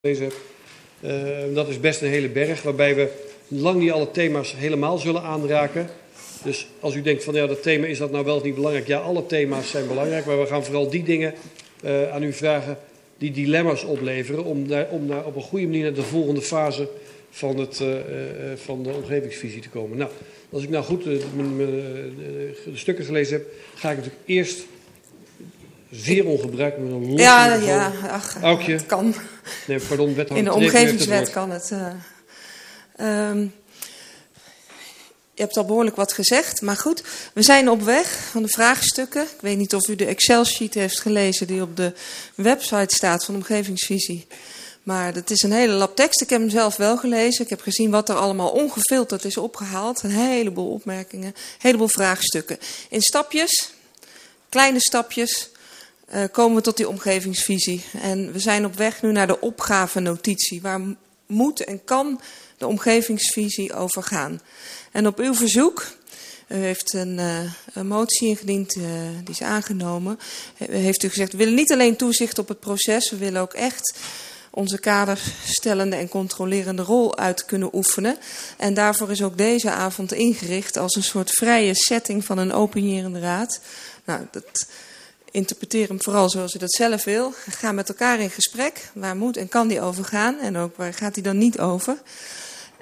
heb. Uh, dat is best een hele berg, waarbij we lang niet alle thema's helemaal zullen aanraken. Dus als u denkt van ja, dat thema is dat nou wel of niet belangrijk? Ja, alle thema's zijn belangrijk, maar we gaan vooral die dingen uh, aan u vragen die dilemma's opleveren om, naar, om op een goede manier naar de volgende fase van, het, uh, van de omgevingsvisie te komen. Nou, als ik nou goed de, de stukken gelezen heb, ga ik natuurlijk eerst zeer ongebruikelijk met een los Ja, ja, ach, Aukje. het kan. Nee, pardon, wethouder In de omgevingswet kan het. eh, ehm, je hebt al behoorlijk wat gezegd, maar goed. We zijn op weg van de vraagstukken. Ik weet niet of u de Excel-sheet heeft gelezen die op de website staat van de Omgevingsvisie. Maar dat is een hele lap tekst. Ik heb hem zelf wel gelezen. Ik heb gezien wat er allemaal ongefilterd is opgehaald. Een heleboel opmerkingen, een heleboel vraagstukken. In stapjes, kleine stapjes, eh, komen we tot die omgevingsvisie. En we zijn op weg nu naar de opgavenotitie. Waar moet en kan de omgevingsvisie over gaan? En op uw verzoek, u heeft een, eh, motie ingediend, eh, die is aangenomen. Heeft u gezegd, we willen niet alleen toezicht op het proces, we willen ook echt onze kaderstellende en controlerende rol uit kunnen oefenen. En daarvoor is ook deze avond ingericht als een soort vrije setting van een opinierende raad. Nou, dat interpreteer hem vooral zoals u dat zelf wil. Ga met elkaar in gesprek. Waar moet en kan die over gaan? En ook waar gaat die dan niet over?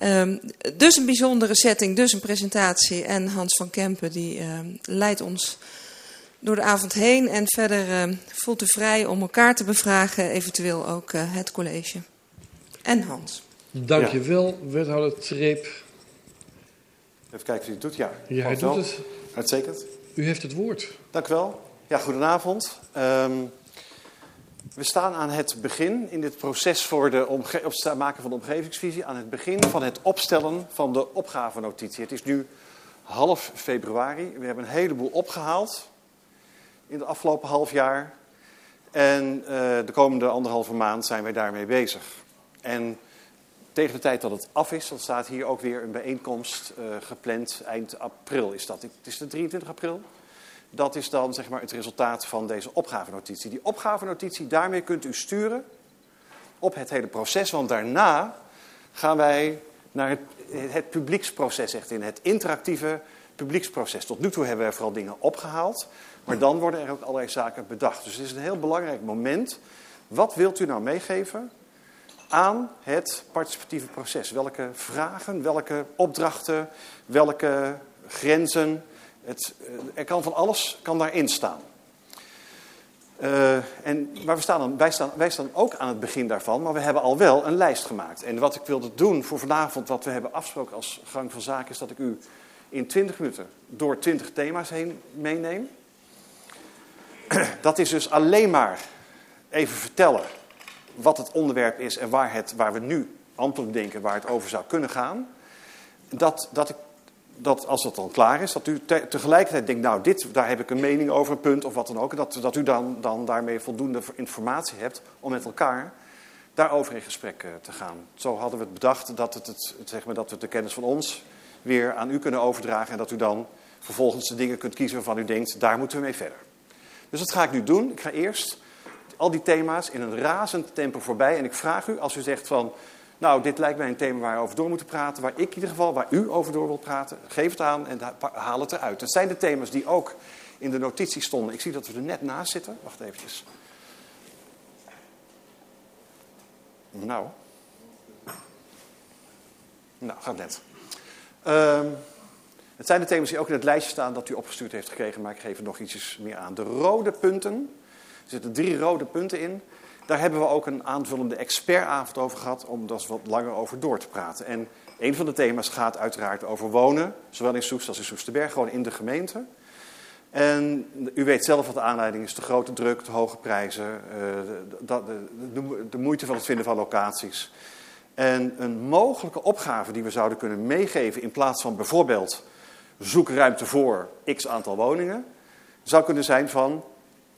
Um, dus een bijzondere setting, dus een presentatie. En Hans van Kempen die um, leidt ons door de avond heen. En verder um, voelt u vrij om elkaar te bevragen, eventueel ook uh, het college. En Hans. Dank je wel, wethouder Treep. Even kijken of hij het doet. Ja, Ja, hij doet het. Uitstekend. U heeft het woord. Dank u wel. Ja, goedenavond. Ehm, we staan aan het begin in dit proces voor de het maken van de omgevingsvisie. Aan het begin van het opstellen van de opgavenotitie. Het is nu half februari. We hebben een heleboel opgehaald in de afgelopen half jaar. En eh, de komende anderhalve maand zijn wij daarmee bezig. En tegen de tijd dat het af is, dan staat hier ook weer een bijeenkomst eh, gepland. Eind april is dat. Het is de 23 april. Dat is dan zeg maar, het resultaat van deze opgavenotitie. Die opgavenotitie, daarmee kunt u sturen op het hele proces. Want daarna gaan wij naar het, het publieksproces, echt in het interactieve publieksproces. Tot nu toe hebben we vooral dingen opgehaald. Maar dan worden er ook allerlei zaken bedacht. Dus het is een heel belangrijk moment. Wat wilt u nou meegeven aan het participatieve proces? Welke vragen, welke opdrachten, welke grenzen? Het, eh, er kan van alles kan daarin staan. Uh, en, maar we staan dan, wij, staan, wij staan ook aan het begin daarvan, maar we hebben al wel een lijst gemaakt. En wat ik wilde doen voor vanavond, wat we hebben afgesproken als gang van zaken, is dat ik u in 20 minuten door 20 thema's heen meeneem. Dat is dus alleen maar even vertellen wat het onderwerp is en waar, het, waar we nu antwoord denken waar het over zou kunnen gaan. Dat, dat, ik, dat als dat dan klaar is, dat u te, tegelijkertijd denkt, nou dit, daar heb ik een mening over, een punt of wat dan ook. Dat, dat u dan, dan daarmee voldoende informatie hebt om met elkaar daarover in gesprek uh, te gaan. Zo hadden we het bedacht dat, het, het, zeg maar, dat we de kennis van ons weer aan u kunnen overdragen. En dat u dan vervolgens de dingen kunt kiezen waarvan u denkt, daar moeten we mee verder. Dus dat ga ik nu doen. Ik ga eerst al die thema's in een razend tempo voorbij. En ik vraag u, als u zegt van, nou, dit lijkt mij een thema waar we over door moeten praten, waar ik in ieder geval, waar u over door wilt praten, geef het aan en haal het eruit. Dat zijn de thema's die ook in de notitie stonden. Ik zie dat we er net naast zitten. Wacht eventjes. Nou. Nou, gaat net. Um, het zijn de thema's die ook in het lijstje staan dat u opgestuurd heeft gekregen, maar ik geef er nog ietsjes meer aan. De rode punten, er zitten drie rode punten in. Daar hebben we ook een aanvullende expertavond over gehad om daar wat langer over door te praten. En een van de thema's gaat uiteraard over wonen, zowel in Soest als in Soesterberg, gewoon in de gemeente. En u weet zelf wat de aanleiding is, de grote druk, de hoge prijzen, de, de moeite van het vinden van locaties. En een mogelijke opgave die we zouden kunnen meegeven in plaats van bijvoorbeeld zoek ruimte voor x aantal woningen, zou kunnen zijn van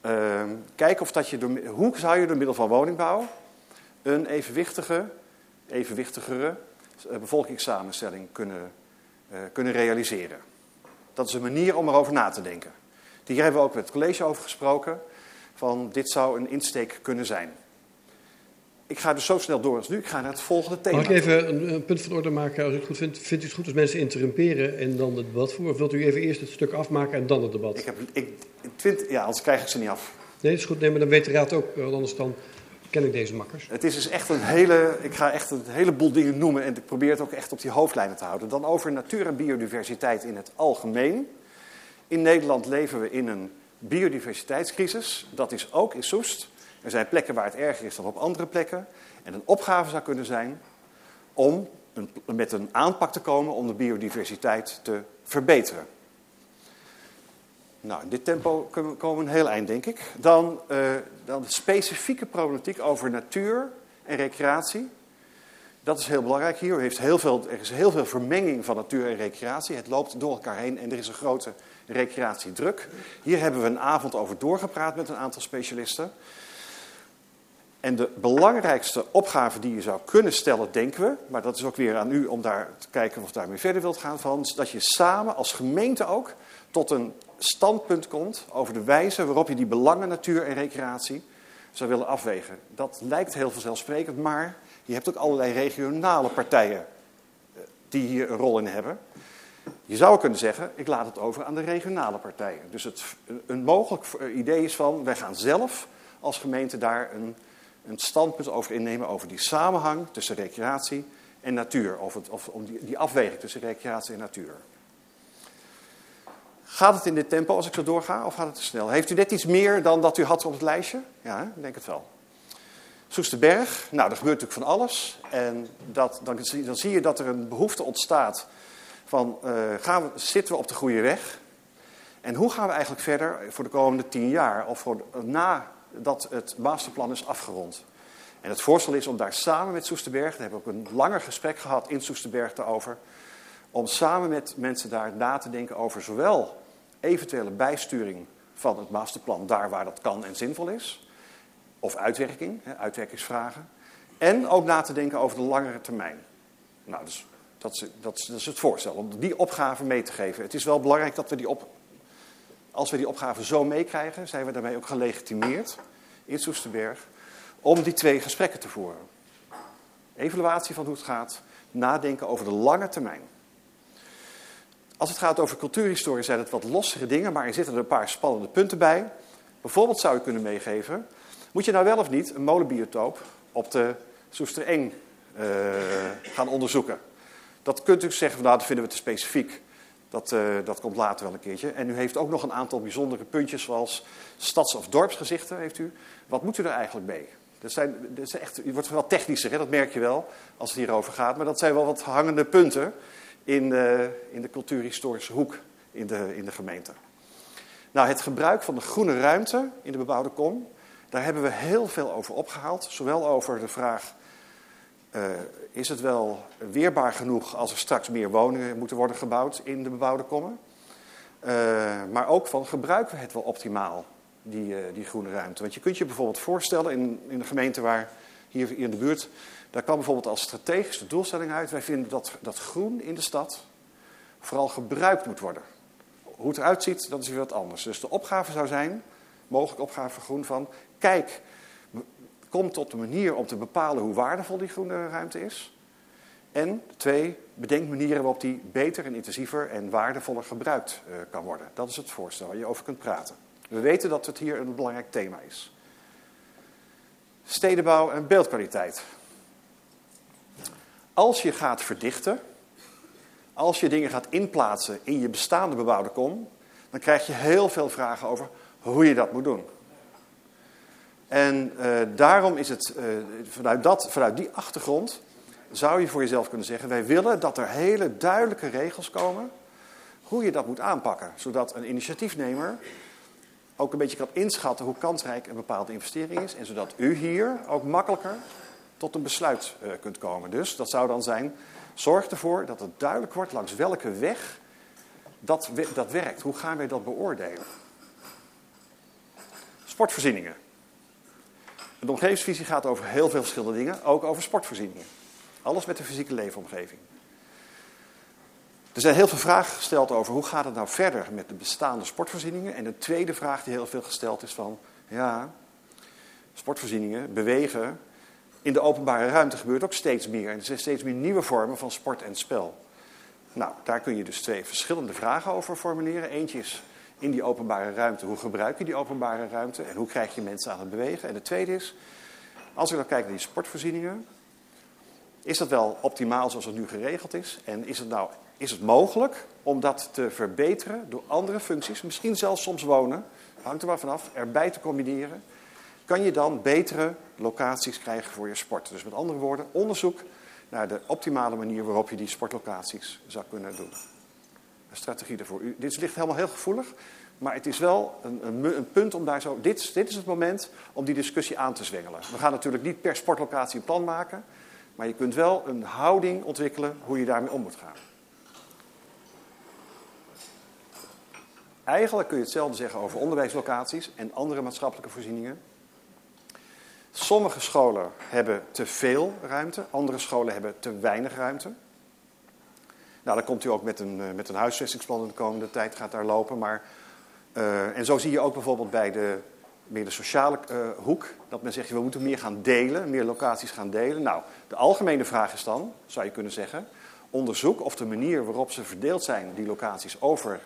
uh, kijk of dat je hoe zou je door middel van woningbouw een evenwichtige, evenwichtigere uh, bevolkingssamenstelling kunnen, uh, kunnen realiseren. Dat is een manier om erover na te denken. Hier hebben we ook met het college over gesproken. Van dit zou een insteek kunnen zijn. Ik ga dus zo snel door als nu. Ik ga naar het volgende thema. Mag ik even een, een punt van orde maken als u het goed vindt? Vindt u het goed als mensen interrumperen en dan het debat voeren? Of wilt u even eerst het stuk afmaken en dan het debat? Ik heb, ik, twint, ja, anders krijg ik ze niet af. Nee, dat is goed. Nee, maar dan weet de raad ook, want anders dan ken ik deze makkers. Het is dus echt een hele, ik ga echt een heleboel dingen noemen en ik probeer het ook echt op die hoofdlijnen te houden. Dan over natuur en biodiversiteit in het algemeen. In Nederland leven we in een biodiversiteitscrisis. Dat is ook in Soest. Er zijn plekken waar het erger is dan op andere plekken. En een opgave zou kunnen zijn om een, met een aanpak te komen om de biodiversiteit te verbeteren. Nou, in dit tempo komen we een heel eind, denk ik. Dan, uh, dan de specifieke problematiek over natuur en recreatie. Dat is heel belangrijk hier. Heeft heel veel, er is heel veel vermenging van natuur en recreatie. Het loopt door elkaar heen en er is een grote recreatiedruk. Hier hebben we een avond over doorgepraat met een aantal specialisten. En de belangrijkste opgave die je zou kunnen stellen, denken we, maar dat is ook weer aan u om daar te kijken of daarmee verder wilt gaan, van, dat je samen als gemeente ook tot een standpunt komt over de wijze waarop je die belangen natuur en recreatie zou willen afwegen. Dat lijkt heel vanzelfsprekend, maar je hebt ook allerlei regionale partijen eh, die hier een rol in hebben. Je zou kunnen zeggen, ik laat het over aan de regionale partijen. Dus het, een mogelijk idee is van, wij gaan zelf als gemeente daar een, een standpunt over innemen over die samenhang tussen recreatie en natuur. Of, het, of om die, die afweging tussen recreatie en natuur. Gaat het in dit tempo als ik zo doorga of gaat het te snel? Heeft u net iets meer dan dat u had op het lijstje? Ja, ik denk het wel. Soesterberg, nou, er gebeurt natuurlijk van alles. En dat, dan, dan zie je dat er een behoefte ontstaat van, uh, gaan zitten we op de goede weg? En hoe gaan we eigenlijk verder voor de komende tien jaar of voor, nadat het masterplan is afgerond? En het voorstel is om daar samen met Soesterberg, daar hebben we ook een langer gesprek gehad in Soesterberg daarover, om samen met mensen daar na te denken over zowel eventuele bijsturing van het masterplan daar waar dat kan en zinvol is, of uitwerking, uitwerkingsvragen, en ook na te denken over de langere termijn. Nou, dus dat is, dat, is, dat is, het voorstel, om die opgave mee te geven. Het is wel belangrijk dat we die op, als we die opgave zo meekrijgen, zijn we daarmee ook gelegitimeerd in Soesterberg om die twee gesprekken te voeren. Evaluatie van hoe het gaat, nadenken over de lange termijn. Als het gaat over cultuurhistorie zijn het wat lossere dingen, maar er zitten er een paar spannende punten bij. Bijvoorbeeld zou je kunnen meegeven, moet je nou wel of niet een molenbiotoop op de Soestereng uh, gaan onderzoeken? Dat kunt u zeggen, nou dat vinden we te specifiek. Dat, uh, dat komt later wel een keertje. En u heeft ook nog een aantal bijzondere puntjes zoals stads- of dorpsgezichten heeft u. Wat moet u er eigenlijk mee? Dat zijn, dat is echt, u wordt wel technischer, hè? dat merk je wel als het hierover gaat. Maar dat zijn wel wat hangende punten in de, in de cultuurhistorische hoek in de, in de gemeente. Nou, het gebruik van de groene ruimte in de bebouwde kom, daar hebben we heel veel over opgehaald. Zowel over de vraag, uh, is het wel weerbaar genoeg als er straks meer woningen moeten worden gebouwd in de bebouwde kommen? Uh, maar ook van, gebruiken we het wel optimaal, die, uh, die groene ruimte? Want je kunt je bijvoorbeeld voorstellen in, in een gemeente waar hier in de buurt daar kwam bijvoorbeeld als strategische doelstelling uit. Wij vinden dat, dat groen in de stad vooral gebruikt moet worden. Hoe het eruit ziet, dat is weer wat anders. Dus de opgave zou zijn, mogelijk opgave voor groen, van kijk, kom tot de manier om te bepalen hoe waardevol die groene ruimte is. En twee, bedenk manieren waarop die beter en intensiever en waardevoller gebruikt uh, kan worden. Dat is het voorstel waar je over kunt praten. We weten dat het hier een belangrijk thema is. Stedenbouw en beeldkwaliteit. Als je gaat verdichten, als je dingen gaat inplaatsen in je bestaande bebouwde kom, dan krijg je heel veel vragen over hoe je dat moet doen. En uh, daarom is het, uh, vanuit, dat, vanuit die achtergrond, zou je voor jezelf kunnen zeggen, wij willen dat er hele duidelijke regels komen hoe je dat moet aanpakken. Zodat een initiatiefnemer ook een beetje kan inschatten hoe kansrijk een bepaalde investering is. En zodat u hier ook makkelijker tot een besluit uh, kunt komen. Dus dat zou dan zijn, zorg ervoor dat het duidelijk wordt langs welke weg dat, dat werkt. Hoe gaan wij dat beoordelen? Sportvoorzieningen. De omgevingsvisie gaat over heel veel verschillende dingen, ook over sportvoorzieningen. Alles met de fysieke leefomgeving. Er zijn heel veel vragen gesteld over hoe gaat het nou verder met de bestaande sportvoorzieningen. En de tweede vraag die heel veel gesteld is van, ja, sportvoorzieningen bewegen In de openbare ruimte gebeurt ook steeds meer. En er zijn steeds meer nieuwe vormen van sport en spel. Nou, daar kun je dus twee verschillende vragen over formuleren. Eentje is in die openbare ruimte, hoe gebruik je die openbare ruimte en hoe krijg je mensen aan het bewegen? En de tweede is, als we dan kijken naar die sportvoorzieningen, is dat wel optimaal zoals het nu geregeld is? En is het nou is het mogelijk om dat te verbeteren door andere functies, misschien zelfs soms wonen, hangt er maar vanaf, erbij te combineren? Kan je dan betere locaties krijgen voor je sport? Dus met andere woorden, onderzoek naar de optimale manier waarop je die sportlocaties zou kunnen doen. Strategie daarvoor. dit ligt helemaal heel gevoelig, maar het is wel een, een, een, punt om daar zo. Dit, dit is het moment om die discussie aan te zwengelen. We gaan natuurlijk niet per sportlocatie een plan maken, maar je kunt wel een houding ontwikkelen hoe je daarmee om moet gaan. Eigenlijk kun je hetzelfde zeggen over onderwijslocaties en andere maatschappelijke voorzieningen. Sommige scholen hebben te veel ruimte, andere scholen hebben te weinig ruimte. Nou, dan komt u ook met een, eh, met een huisvestingsplan in de komende tijd gaat daar lopen. Maar, uh, en zo zie je ook bijvoorbeeld bij de meer de sociale uh, hoek, dat men zegt we moeten meer gaan delen, meer locaties gaan delen. Nou, de algemene vraag is dan, zou je kunnen zeggen, onderzoek of de manier waarop ze verdeeld zijn, die locaties over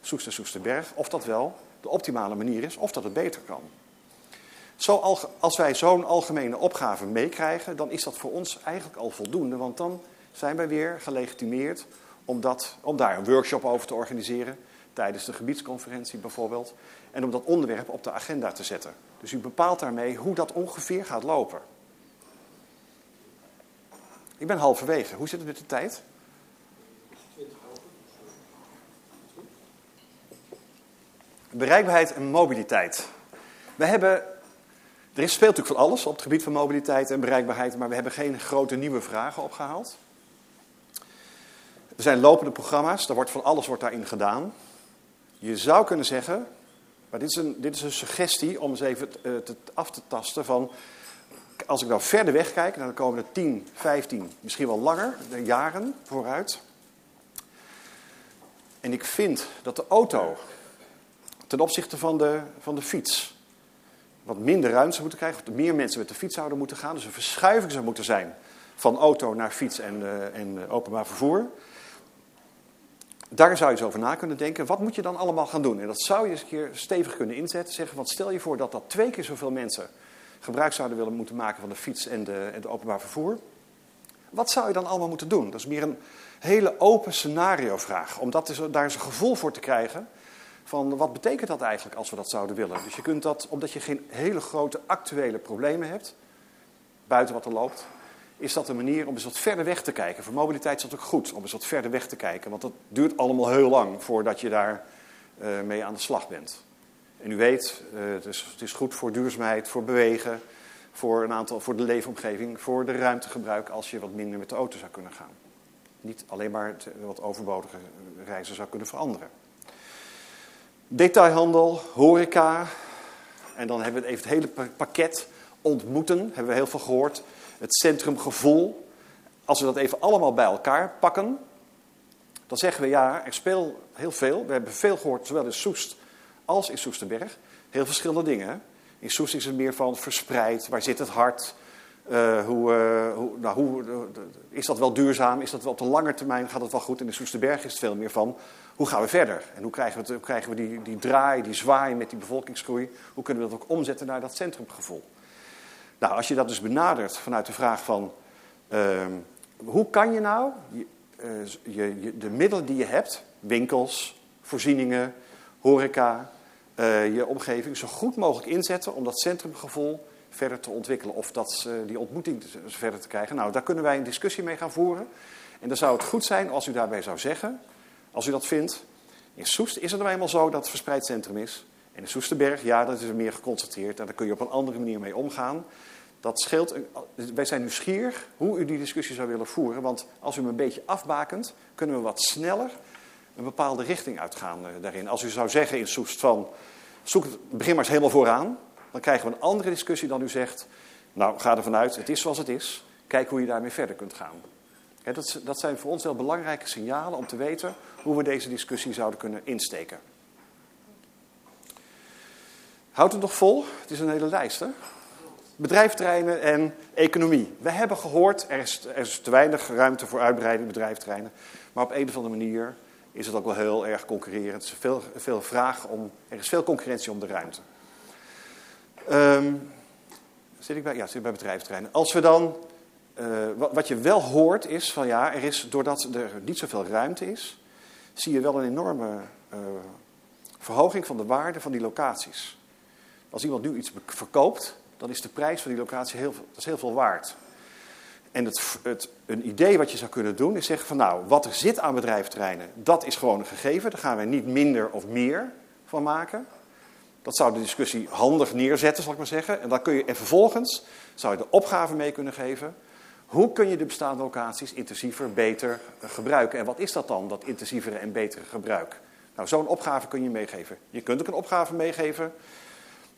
Soest en Soesterberg, of dat wel de optimale manier is, of dat het beter kan. Zo, als wij zo'n algemene opgave meekrijgen, dan is dat voor ons eigenlijk al voldoende, want dan zijn wij weer gelegitimeerd om, dat, om daar een workshop over te organiseren, tijdens de gebiedsconferentie bijvoorbeeld, en om dat onderwerp op de agenda te zetten. Dus u bepaalt daarmee hoe dat ongeveer gaat lopen. Ik ben halverwege. Hoe zit het met de tijd? Bereikbaarheid en mobiliteit. We hebben, er speelt natuurlijk van alles op het gebied van mobiliteit en bereikbaarheid, maar we hebben geen grote nieuwe vragen opgehaald. Er zijn lopende programma's, daar wordt van alles wordt daarin gedaan. Je zou kunnen zeggen, maar dit is een, dit is een suggestie om eens even eh, te, af te tasten van... Als ik nou verder weg kijk, naar de komende 10, 15, misschien wel langer, jaren vooruit. En ik vind dat de auto ten opzichte van de, van de fiets wat minder ruimte moeten krijgen. Of meer mensen met de fiets zouden moeten gaan. Dus een verschuiving zou moeten zijn van auto naar fiets en, uh, en uh, openbaar vervoer. Daar zou je eens over na kunnen denken. Wat moet je dan allemaal gaan doen? En dat zou je eens een keer stevig kunnen inzetten. Zeggen, want stel je voor dat dat twee keer zoveel mensen gebruik zouden willen moeten maken van de fiets en de, en openbaar vervoer. Wat zou je dan allemaal moeten doen? Dat is meer een hele open scenario vraag. Om dat daar eens een gevoel voor te krijgen van wat betekent dat eigenlijk als we dat zouden willen. Dus je kunt dat, omdat je geen hele grote actuele problemen hebt, buiten wat er loopt, is dat een manier om eens wat verder weg te kijken. Voor mobiliteit is dat ook goed, om eens wat verder weg te kijken. Want dat duurt allemaal heel lang voordat je daar uh, mee aan de slag bent. En u weet, uh, het, is, het, is, goed voor duurzaamheid, voor bewegen, voor, een aantal, voor de leefomgeving, voor de ruimtegebruik als je wat minder met de auto zou kunnen gaan. Niet alleen maar het, wat overbodige reizen zou kunnen veranderen. Detailhandel, horeca. En dan hebben we even het hele pakket. Ontmoeten, hebben we heel veel gehoord. Het centrumgevoel. Als we dat even allemaal bij elkaar pakken, dan zeggen we ja, er speelt heel veel. We hebben veel gehoord, zowel in Soest als in Soesterberg. Heel verschillende dingen. In Soest is het meer van verspreid, waar zit het hart? Uh, hoe, uh, hoe, nou, hoe, uh, is dat wel duurzaam? Is dat wel op de lange termijn gaat het wel goed? In Soesterberg is het veel meer van hoe gaan we verder? En hoe krijgen we, hoe krijgen we die, die draai, die zwaai met die bevolkingsgroei? Hoe kunnen we dat ook omzetten naar dat centrumgevoel? Nou, als je dat dus benadert vanuit de vraag van ehm, hoe kan je nou je, je, de middelen die je hebt, winkels, voorzieningen, horeca, je omgeving, zo goed mogelijk inzetten om dat centrumgevoel verder te ontwikkelen of dat, uh, die ontmoeting verder te krijgen. Nou, daar kunnen wij een discussie mee gaan voeren. En dan zou het goed zijn als u daarbij zou zeggen, als u dat vindt, in Soest is het nou eenmaal zo dat het verspreid centrum is. En in Soesterberg, ja, dat is er meer geconstateerd. En daar kun je op een andere manier mee omgaan. Dat scheelt, wij zijn nieuwsgierig hoe u die discussie zou willen voeren. Want als u hem een beetje afbakent, kunnen we wat sneller een bepaalde richting uitgaan uh, daarin. Als u zou zeggen in Soest van, zoek het, begin maar eens helemaal vooraan dan krijgen we een andere discussie dan u zegt. Nou, ga ervan uit, het is zoals het is. Kijk hoe je daarmee verder kunt gaan. dat, dat zijn voor ons wel belangrijke signalen om te weten hoe we deze discussie zouden kunnen insteken. Houdt het nog vol? Het is een hele lijst, hè? bedrijfterreinen en economie. We hebben gehoord, er is, er is te weinig ruimte voor uitbreiding bedrijfterreinen. Maar op een of andere manier is het ook wel heel erg concurrerend. Er is veel, veel vraag om, er is veel concurrentie om de ruimte. Ehm, zit ik bij? Ja, bij bedrijfterreinen. Als we dan, eh, wat, wat je wel hoort is van ja, er is, doordat er niet zoveel ruimte is, zie je wel een enorme uh, verhoging van de waarde van die locaties. Als iemand nu iets verkoopt, dan is de prijs van die locatie heel, dat is heel veel waard. En het, het, een idee wat je zou kunnen doen is zeggen van nou, wat er zit aan bedrijfterreinen, dat is gewoon een gegeven. Daar gaan wij niet minder of meer van maken. Dat zou de discussie handig neerzetten, zal ik maar zeggen. En, dan kun je, en vervolgens zou je de opgave mee kunnen geven. Hoe kun je de bestaande locaties intensiever, beter gebruiken? En wat is dat dan, dat intensievere en betere gebruik? Nou, zo'n opgave kun je meegeven. Je kunt ook een opgave meegeven.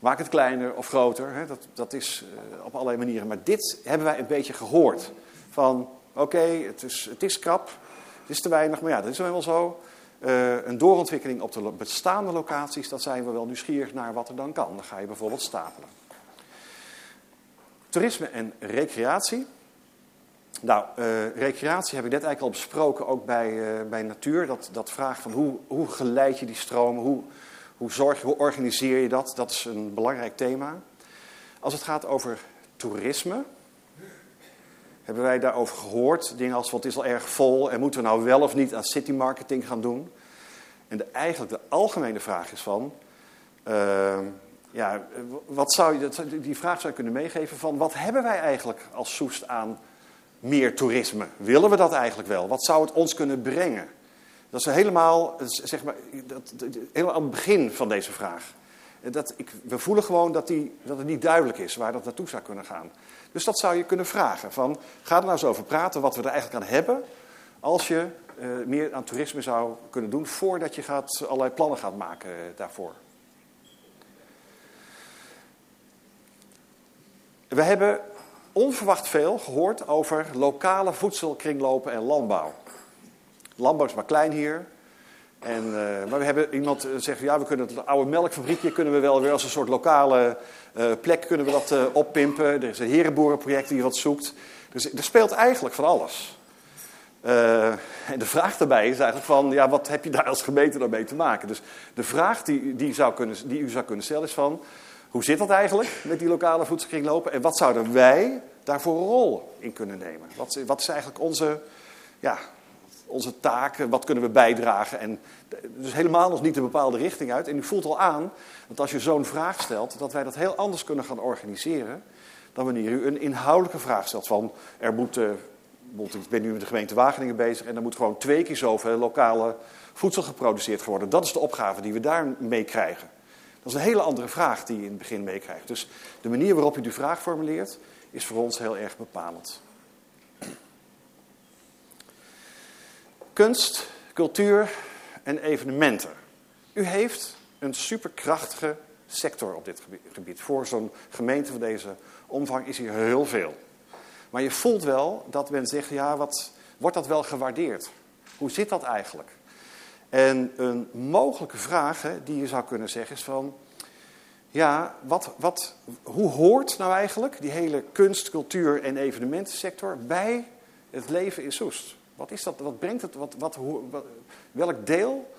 Maak het kleiner of groter. Hè? Dat, dat is uh, op allerlei manieren. Maar dit hebben wij een beetje gehoord. Van, oké, het, is, het is krap. Het is te weinig, maar ja, dat is wel zo. Uh, een doorontwikkeling op de bestaande locaties, dat zijn we wel nieuwsgierig naar wat er dan kan. Dan ga je bijvoorbeeld stapelen. Toerisme en recreatie. Nou, uh, recreatie heb ik net eigenlijk al besproken, ook bij, bij natuur. Dat, dat vraag van hoe, hoe geleid je die stromen, hoe, hoe, zorg hoe organiseer je dat? Dat is een belangrijk thema. Als het gaat over toerisme, hebben wij daarover gehoord. Dingen als, wat is al erg vol en moeten we nou wel of niet aan city marketing gaan doen? En de, eigenlijk de algemene vraag is van, uh, ja, wat zou je, die vraag zou je kunnen meegeven van, wat hebben wij eigenlijk als Soest aan meer toerisme? Willen we dat eigenlijk wel? Wat zou het ons kunnen brengen? Dat is helemaal, zeg maar, dat, helemaal aan het begin van deze vraag. Dat ik, we voelen gewoon dat, die, dat het niet duidelijk is waar dat naartoe zou kunnen gaan. Dus dat zou je kunnen vragen. Van, ga er nou eens over praten wat we er eigenlijk aan hebben. Als je uh, meer aan toerisme zou kunnen doen voordat je gaat, allerlei plannen gaat maken uh, daarvoor. We hebben onverwacht veel gehoord over lokale voedselkringlopen en landbouw. Landbouw is maar klein hier. En, uh, maar we hebben iemand zegt, ja, we kunnen het oude melkfabriekje kunnen we wel weer als een soort lokale uh, plek kunnen we dat oppimpen. Er is een herenboerenproject die wat zoekt. Dus er speelt eigenlijk van alles. en de vraag daarbij is eigenlijk van, ja, wat heb je daar als gemeente dan mee te maken? Dus de vraag die, die, zou kunnen, die u zou kunnen stellen is van, hoe zit dat eigenlijk met die lokale voedselkringlopen? En wat zouden wij daarvoor een rol in kunnen nemen? Wat, wat is eigenlijk onze, ja, onze taken, wat kunnen we bijdragen. En dus helemaal nog niet een bepaalde richting uit. En u voelt al aan dat als je zo'n vraag stelt, dat wij dat heel anders kunnen gaan organiseren. Dan wanneer u een inhoudelijke vraag stelt van er moet, uh, ik ben nu met de gemeente Wageningen bezig en er moet gewoon twee keer zoveel lokale voedsel geproduceerd worden. Dat is de opgave die we daar mee krijgen. Dat is een hele andere vraag die je in het begin meekrijgt. Dus de manier waarop u die vraag formuleert is voor ons heel erg bepalend. Kunst, cultuur en evenementen. U heeft een superkrachtige sector op dit gebied. Voor zo'n gemeente van deze omvang is hier heel veel. Maar je voelt wel dat men zegt, ja, wat, wordt dat wel gewaardeerd? Hoe zit dat eigenlijk? En een mogelijke vraag die je zou kunnen zeggen is van... Ja, wat, wat, hoe hoort nou eigenlijk die hele kunst, cultuur en evenementensector bij het leven in Soest? Wat is dat? Wat brengt het? Wat, wat, hoe, welk deel?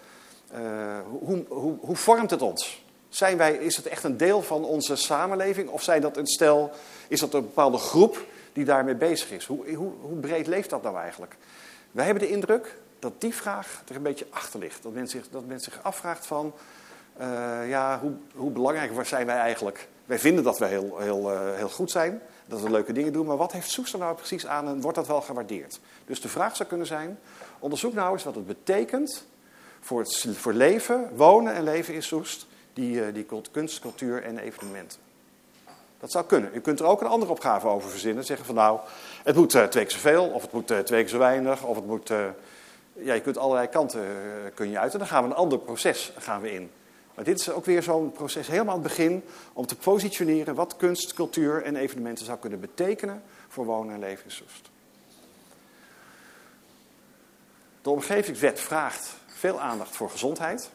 Uh, hoe, hoe, hoe vormt het ons? Zijn wij, is het echt een deel van onze samenleving? Of zijn dat een stel, is dat een bepaalde groep die daarmee bezig is? Hoe, hoe, hoe breed leeft dat nou eigenlijk? Wij hebben de indruk dat die vraag er een beetje achter ligt. Dat men zich, dat zich afvraagt van, uh, ja, hoe, hoe belangrijk zijn wij eigenlijk? Wij vinden dat we heel, heel, uh, heel goed zijn dat we leuke dingen doen. Maar wat heeft Soester nou precies aan en wordt dat wel gewaardeerd? Dus de vraag zou kunnen zijn, onderzoek nou eens wat het betekent voor, het, voor leven, wonen en leven in Soest, die, uh, die kunst, cultuur en evenementen. Dat zou kunnen. U kunt er ook een andere opgave over verzinnen. Zeggen van nou, het moet uh, twee keer zoveel, of het moet uh, twee keer zo weinig, of het moet... ja, je kunt allerlei kanten kun je uit. En dan gaan we een ander proces gaan we in. Maar dit is ook weer zo'n proces helemaal aan het begin om te positioneren wat kunst, cultuur en evenementen zou kunnen betekenen voor wonen en leven in. De omgevingswet vraagt veel aandacht voor gezondheid.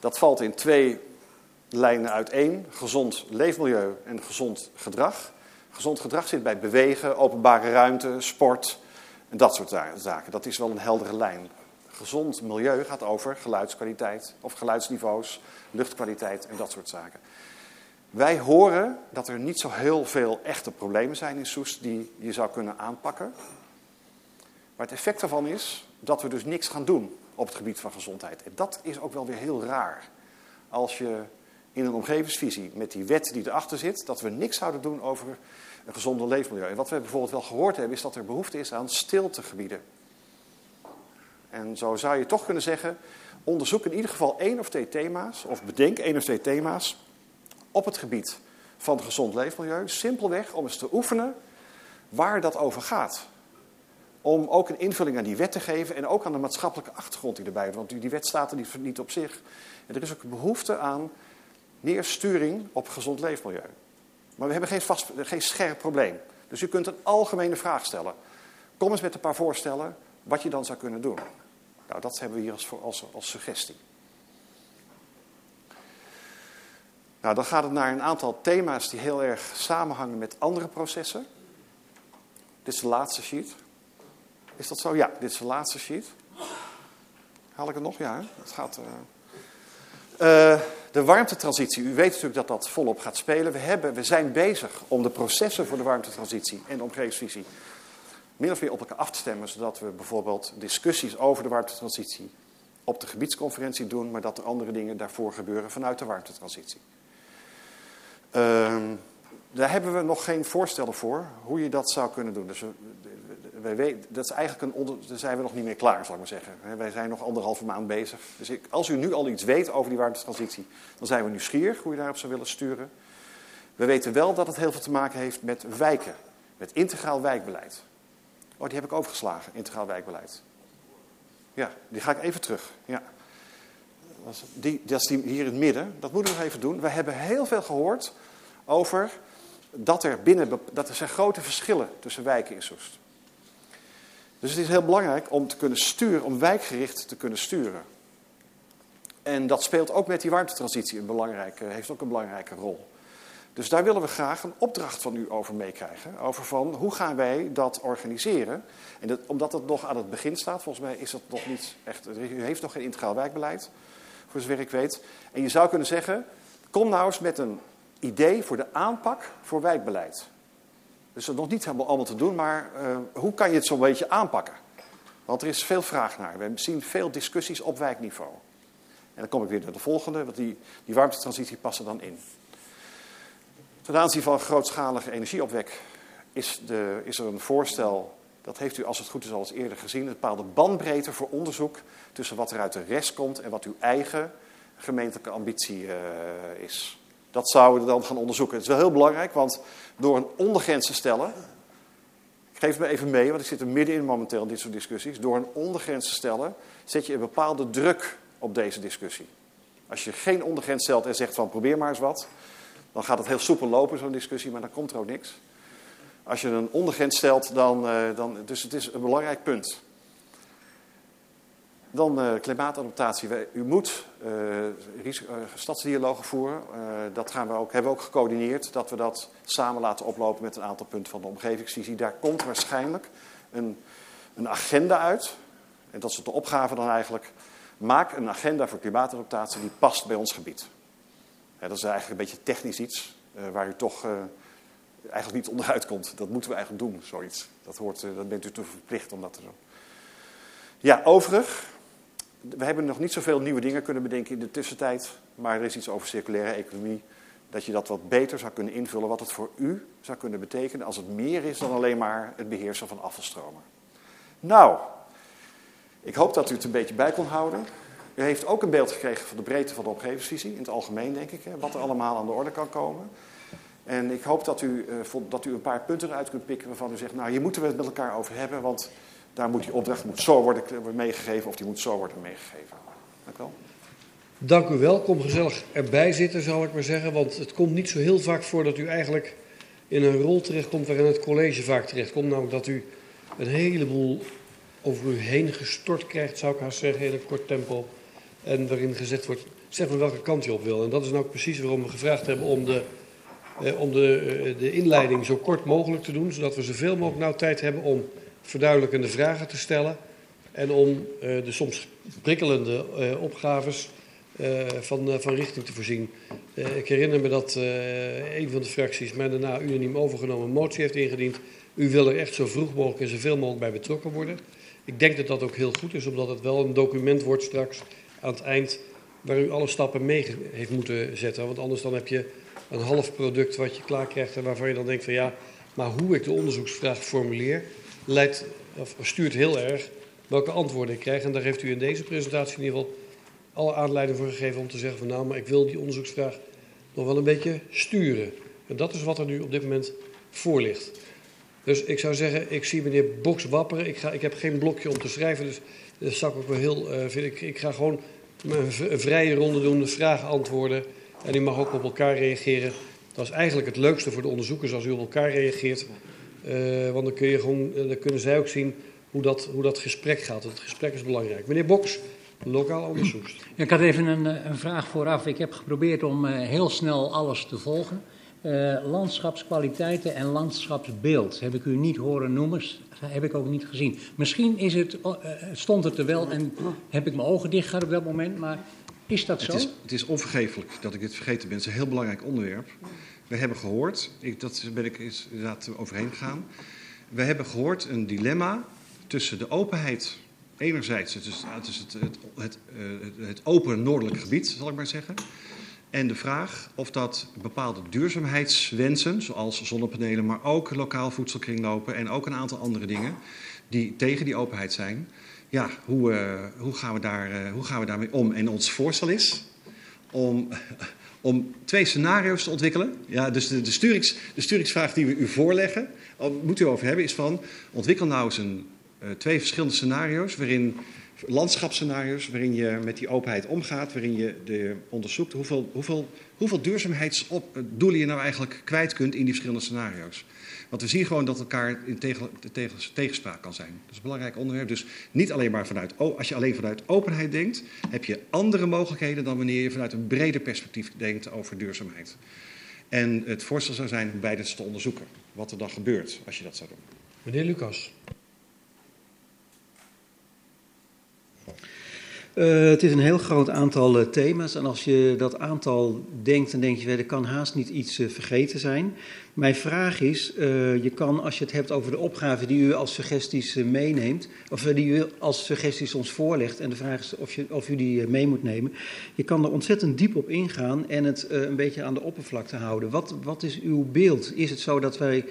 Dat valt in twee lijnen uiteen: gezond leefmilieu en gezond gedrag. Gezond gedrag zit bij bewegen, openbare ruimte, sport en dat soort zaken. Dat is wel een heldere lijn. Gezond milieu gaat over geluidskwaliteit of geluidsniveaus, luchtkwaliteit en dat soort zaken. Wij horen dat er niet zo heel veel echte problemen zijn in Soest die je zou kunnen aanpakken. Maar het effect daarvan is dat we dus niks gaan doen op het gebied van gezondheid. En dat is ook wel weer heel raar. Als je in een omgevingsvisie met die wet die erachter zit, dat we niks zouden doen over een gezonde leefmilieu. En wat we bijvoorbeeld wel gehoord hebben, is dat er behoefte is aan stiltegebieden. En zo zou je toch kunnen zeggen, onderzoek in ieder geval één of twee thema's, of bedenk één of twee thema's op het gebied van gezond leefmilieu. Simpelweg om eens te oefenen waar dat over gaat. Om ook een invulling aan die wet te geven en ook aan de maatschappelijke achtergrond die erbij. Want die wet staat er niet op zich. En er is ook behoefte aan meer sturing op gezond leefmilieu. Maar we hebben geen, vast, geen scherp probleem. Dus u kunt een algemene vraag stellen. Kom eens met een paar voorstellen wat je dan zou kunnen doen. Nou, dat hebben we hier als, als, als suggestie. Nou, dan gaat het naar een aantal thema's die heel erg samenhangen met andere processen. Dit is de laatste sheet. Is dat zo? Ja, dit is de laatste sheet. Haal ik het nog? Ja, het gaat. Uh... Uh, de warmtetransitie. U weet natuurlijk dat dat volop gaat spelen. We, hebben, we zijn bezig om de processen voor de warmtetransitie en de omgevingsvisie min of meer op elkaar af te stemmen, zodat we bijvoorbeeld discussies over de warmtetransitie op de gebiedsconferentie doen, maar dat er andere dingen daarvoor gebeuren vanuit de warmtetransitie. Uh, daar hebben we nog geen voorstellen voor hoe je dat zou kunnen doen. Dus wij dat is eigenlijk een onder, daar zijn we nog niet meer klaar, zal ik maar zeggen. Wij zijn nog anderhalve maand bezig. Dus als u nu al iets weet over die warmtetransitie, dan zijn we nieuwsgierig hoe u daarop zou willen sturen. We weten wel dat het heel veel te maken heeft met wijken, met integraal wijkbeleid. Oh, die heb ik overgeslagen, integraal wijkbeleid. Ja, die ga ik even terug. Ja. Die, dat is hier in het midden, dat moeten we nog even doen. We hebben heel veel gehoord over dat er binnen, dat er zijn grote verschillen tussen wijken in Soest. Dus het is heel belangrijk om te kunnen sturen, om wijkgericht te kunnen sturen. En dat speelt ook met die warmtetransitie een belangrijke, heeft ook een belangrijke rol. Dus daar willen we graag een opdracht van u over meekrijgen. Over van hoe gaan wij dat organiseren. En dat, omdat het nog aan het begin staat, volgens mij is dat nog niet echt. U heeft nog geen integraal wijkbeleid, voor zover ik weet. En je zou kunnen zeggen: kom nou eens met een idee voor de aanpak voor wijkbeleid. Dus dat is nog niet helemaal allemaal te doen, maar uh, hoe kan je het zo'n beetje aanpakken? Want er is veel vraag naar. We zien veel discussies op wijkniveau. En dan kom ik weer naar de volgende, want die, die warmtetransitie past er dan in. Ten aanzien van grootschalige energieopwek is, de, is er een voorstel, dat heeft u als het goed is al eens eerder gezien, een bepaalde bandbreedte voor onderzoek tussen wat er uit de rest komt en wat uw eigen gemeentelijke ambitie uh, is. Dat zouden we dan gaan onderzoeken. Het is wel heel belangrijk, want door een ondergrens te stellen. Ik geef me even mee, want ik zit er middenin momenteel in dit soort discussies. Door een ondergrens te stellen, zet je een bepaalde druk op deze discussie. Als je geen ondergrens stelt en zegt van probeer maar eens wat, dan gaat het heel soepel lopen, zo'n discussie, maar dan komt er ook niks. Als je een ondergrens stelt, dan, uh, dan. Dus het is een belangrijk punt. Dan uh, klimaatadaptatie. U moet uh, stadsdialogen voeren. Dat gaan we ook, hebben we ook gecoördineerd. Dat we dat samen laten oplopen met een aantal punten van de omgevingsvisie. Daar komt waarschijnlijk een, een agenda uit. En dat is de opgave dan eigenlijk. Maak een agenda voor klimaatadaptatie die past bij ons gebied. Dat is eigenlijk een beetje technisch iets. waar u toch eigenlijk niet onderuit komt. Dat moeten we eigenlijk doen, zoiets. Dat, hoort, dat bent u te verplicht om dat te doen. Ja, overig we hebben nog niet zoveel nieuwe dingen kunnen bedenken in de tussentijd. Maar er is iets over circulaire economie. Dat je dat wat beter zou kunnen invullen. Wat het voor u zou kunnen betekenen als het meer is dan alleen maar het beheersen van afvalstromen. Nou, ik hoop dat u het een beetje bij kon houden. U heeft ook een beeld gekregen van de breedte van de omgevingsvisie. In het algemeen, denk ik. Wat er allemaal aan de orde kan komen. En ik hoop dat u, uh, dat u een paar punten eruit kunt pikken waarvan u zegt... nou, hier moeten we het met elkaar over hebben, want daar moet die opdracht moet zo worden meegegeven of die moet zo worden meegegeven. Dank u wel. Dank u wel. Kom gezellig erbij zitten, zou ik maar zeggen. Want het komt niet zo heel vaak voor dat u eigenlijk in een rol terechtkomt waarin het college vaak terechtkomt. Namelijk dat u een heleboel over u heen gestort krijgt, zou ik haast zeggen, in kort tempo. En waarin gezegd wordt, zeg maar welke kant je op wil. En dat is nou precies waarom we gevraagd hebben om de, eh, om de, eh, de inleiding zo kort mogelijk te doen, zodat we zoveel mogelijk nou tijd hebben om verduidelijkende vragen te stellen en om eh, de soms prikkelende eh, opgaves eh, van, eh, van richting te voorzien. Ik herinner me dat een van de fracties mij daarna unaniem overgenomen motie heeft ingediend. U wil er echt zo vroeg mogelijk en zoveel mogelijk bij betrokken worden. Ik denk dat dat ook heel goed is, omdat het wel een document wordt straks aan het eind waar u alle stappen mee heeft moeten zetten. Want anders dan heb je een half product wat je klaar krijgt en waarvan je dan denkt van ja, maar hoe ik de onderzoeksvraag formuleer, leidt, of stuurt heel erg welke antwoorden ik krijg. En daar heeft u in deze presentatie in ieder geval alle aanleiding voor gegeven om te zeggen van nou, maar ik wil die onderzoeksvraag nog wel een beetje sturen. En dat is wat er nu op dit moment voor ligt. Dus ik zou zeggen, ik zie meneer Boks wapperen. Ik, ga, ik heb geen blokje om te schrijven, dus ik wel heel vinden. Ik, ik ga gewoon een vrije ronde doen, vragen antwoorden. En u mag ook op elkaar reageren. Dat is eigenlijk het leukste voor de onderzoekers als u op elkaar reageert. Eh, want dan, kun je gewoon, eh, dan kunnen zij ook zien hoe dat, hoe dat gesprek gaat. Het gesprek is belangrijk. Meneer Boks, lokaal onderzoekst. Ik had even een, eh, een vraag vooraf. Ik heb geprobeerd om heel snel alles te volgen. Eh, landschapskwaliteiten en landschapsbeeld heb ik u niet horen noemen, heb ik ook niet gezien. Misschien is het, oh, eh, stond het er wel en heb ik mijn ogen dicht gehad op dat moment, maar is dat zo? Het is, het is onvergeeflijk dat ik dit vergeten ben. Het is een heel belangrijk onderwerp. We hebben gehoord, ik, dat ben ik inderdaad overheen gegaan. We hebben gehoord een dilemma tussen de openheid, enerzijds, het is, het, is het, het, het, eh, het open noordelijk gebied, zal ik maar zeggen. En de vraag of dat bepaalde duurzaamheidswensen, zoals zonnepanelen, maar ook lokaal voedselkringlopen en ook een aantal andere dingen, die tegen die openheid zijn, ja, hoe, eh, hoe, gaan we daar, eh, hoe gaan we daarmee om? En ons voorstel is om, om twee scenario's te ontwikkelen. Ja, dus de, de, sturings, de sturingsvraag die we u voorleggen, moet u over hebben, is van ontwikkel nou eens een, eh, twee verschillende scenario's waarin landschapsscenario's waarin je met die openheid omgaat, waarin je de, onderzoekt hoeveel, hoeveel, hoeveel duurzaamheidsdoelen je nou eigenlijk kwijt kunt in die verschillende scenario's. Want we zien gewoon dat elkaar in tegen, tegen, tegenspraak kan zijn. Dat is een belangrijk onderwerp. Dus niet alleen maar vanuit, als je alleen vanuit openheid denkt, heb je andere mogelijkheden dan wanneer je vanuit een breder perspectief denkt over duurzaamheid. En het voorstel zou zijn om beide te onderzoeken. Wat er dan gebeurt als je dat zou doen. Meneer Lucas. Eh, het is een heel groot aantal eh, thema's. En als je dat aantal denkt, dan denk je, "Wel, er kan haast niet iets eh, vergeten zijn. Mijn vraag is, je kan als je het hebt over de opgave die u als suggesties meeneemt, of die u als suggesties ons voorlegt, en de vraag is of, je, of u die mee moet nemen, je kan er ontzettend diep op ingaan en het een beetje aan de oppervlakte houden. Wat, wat is uw beeld? Is het zo dat wij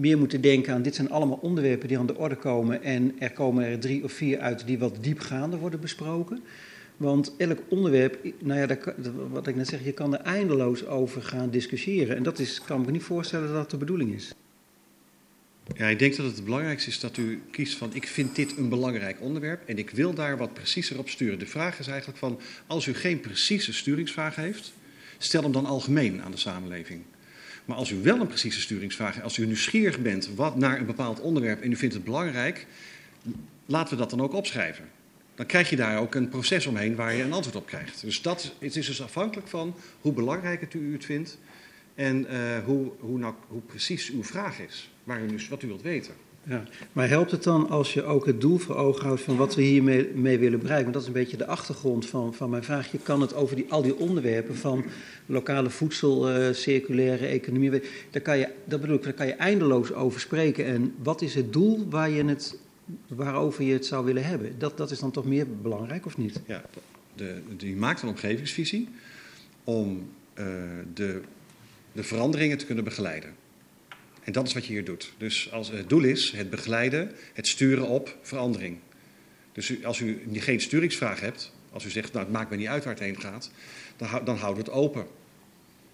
meer moeten denken aan dit zijn allemaal onderwerpen die aan de orde komen en er komen er drie of vier uit die wat diepgaander worden besproken. Want elk onderwerp, nou ja, wat ik net zeg, je kan er eindeloos over gaan discussiëren. En dat is, kan ik me niet voorstellen dat dat de bedoeling is. Ja, ik denk dat het het belangrijkste is dat u kiest van ik vind dit een belangrijk onderwerp en ik wil daar wat preciezer op sturen. De vraag is eigenlijk van als u geen precieze sturingsvraag heeft, stel hem dan algemeen aan de samenleving. Maar als u wel een precieze sturingsvraag heeft, als u nieuwsgierig bent wat, naar een bepaald onderwerp en u vindt het belangrijk, laten we dat dan ook opschrijven. Dan krijg je daar ook een proces omheen waar je een antwoord op krijgt. Dus dat, het is dus afhankelijk van hoe belangrijk het u het vindt en eh, hoe, hoe, nou, hoe precies uw vraag is, waar u wat u wilt weten. Ja. Maar helpt het dan als je ook het doel voor ogen houdt van wat we hiermee mee willen bereiken? Want dat is een beetje de achtergrond van, van mijn vraag. Je kan het over die, al die onderwerpen van lokale voedsel, eh, circulaire economie, daar kan je, dat bedoel ik, daar kan je eindeloos over spreken. En wat is het doel waar je het, waarover je het zou willen hebben? Dat, dat is dan toch meer belangrijk of niet? Ja, de, je maakt een omgevingsvisie om eh, de, de veranderingen te kunnen begeleiden. En dat is wat je hier doet. Dus als het doel is het begeleiden, het sturen op verandering. Dus als u geen sturingsvraag hebt, als u zegt, nou het maakt me niet uit waar het heen gaat, dan, dan houden we het open.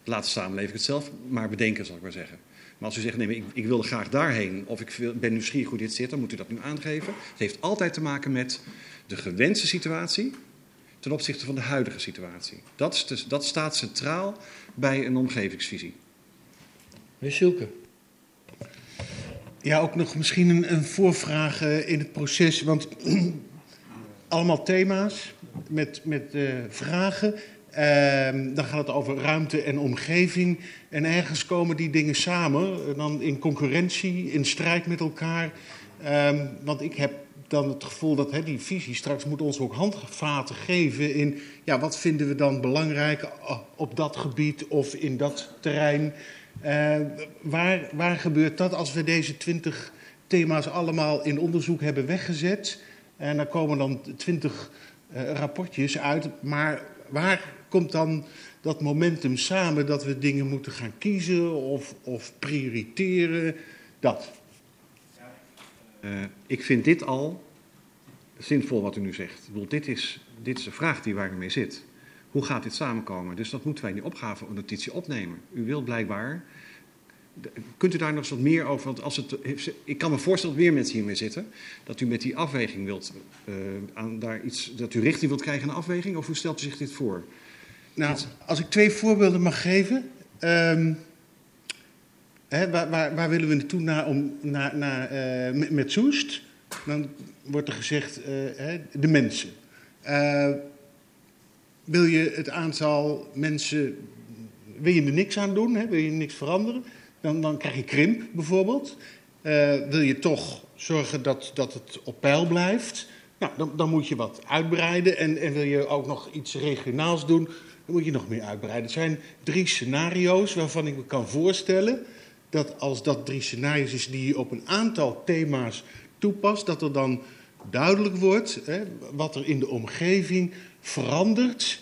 Laat de samenleving het zelf maar bedenken, zal ik maar zeggen. Maar als u zegt, nee, ik, ik wil graag daarheen, of ik ben nieuwsgierig hoe dit zit, dan moet u dat nu aangeven. Het heeft altijd te maken met de gewenste situatie ten opzichte van de huidige situatie. Dat, dus, dat staat centraal bij een omgevingsvisie. Meneer Silke. Ja, ook nog misschien een, een voorvraag eh, in het proces. Want allemaal thema's met, met eh, vragen. Ehm, dan gaat het over ruimte en omgeving. En ergens komen die dingen samen, dan in concurrentie, in strijd met elkaar. Ehm, want ik heb dan het gevoel dat hè, die visie straks moet ons ook handvaten geven in ja, wat vinden we dan belangrijk op dat gebied of in dat terrein. Uh, waar, waar gebeurt dat als we deze twintig thema's allemaal in onderzoek hebben weggezet? En dan komen dan twintig uh, rapportjes uit. Maar waar komt dan dat momentum samen dat we dingen moeten gaan kiezen of, of prioriteren? Dat. Uh, ik vind dit al zinvol wat u nu zegt. Ik bedoel, dit, is, dit is de vraag die waar u mee zit. Hoe gaat dit samenkomen? Dus dat moeten wij in die opgave-notitie opnemen. U wilt blijkbaar. Kunt u daar nog eens wat meer over? Want als het, ik kan me voorstellen dat meer mensen hiermee zitten. Dat u met die afweging wilt. Uh, aan, daar iets, dat u richting wilt krijgen een afweging? Of hoe stelt u zich dit voor? Nou, als ik twee voorbeelden mag geven. Um, hè, waar, waar, willen we naartoe naar, om, naar, naar, uh, met, met Soest? Dan wordt er gezegd uh, hè, de mensen. Wil je het aantal mensen, wil je er niks aan doen, hè? wil je niks veranderen, dan, dan krijg je krimp bijvoorbeeld. Uh, wil je toch zorgen dat, dat het op peil blijft, nou, dan, dan moet je wat uitbreiden. En, en wil je ook nog iets regionaals doen, dan moet je nog meer uitbreiden. Er zijn drie scenario's waarvan ik me kan voorstellen dat als dat drie scenario's is die je op een aantal thema's toepast, dat er dan duidelijk wordt hè, wat er in de omgeving verandert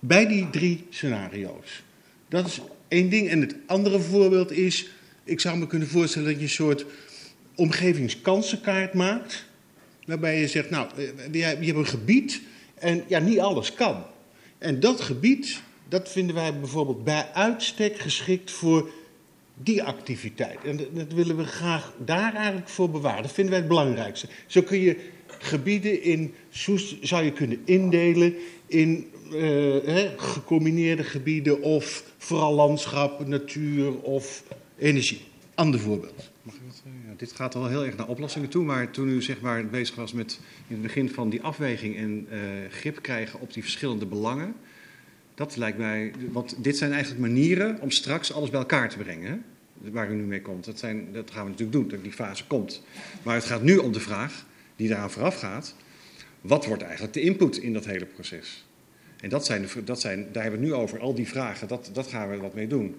bij die drie scenario's. Dat is één ding. En het andere voorbeeld is, ik zou me kunnen voorstellen dat je een soort omgevingskansenkaart maakt. Waarbij je zegt, nou, eh, je hebt een gebied en ja, niet alles kan. En dat gebied, dat vinden wij bijvoorbeeld bij uitstek geschikt voor die activiteit. En dat willen we graag daar eigenlijk voor bewaren. Dat vinden wij het belangrijkste. Zo kun je gebieden in Soest zou je kunnen indelen in hè, gecombineerde gebieden of vooral landschap, natuur of energie. Ander voorbeeld. Mag ik ja, dit gaat al heel erg naar oplossingen toe, maar toen u zeg maar, bezig was met in het begin van die afweging en uh, grip krijgen op die verschillende belangen, dat lijkt mij, want dit zijn eigenlijk manieren om straks alles bij elkaar te brengen. Hè? Waar u nu mee komt. Dat, zijn, dat gaan we natuurlijk doen, dat die fase komt. Maar het gaat nu om de vraag die daaraan vooraf gaat. Wat wordt eigenlijk de input in dat hele proces? En dat zijn, dat zijn, daar hebben we het nu over, al die vragen, dat, dat gaan we wat mee doen.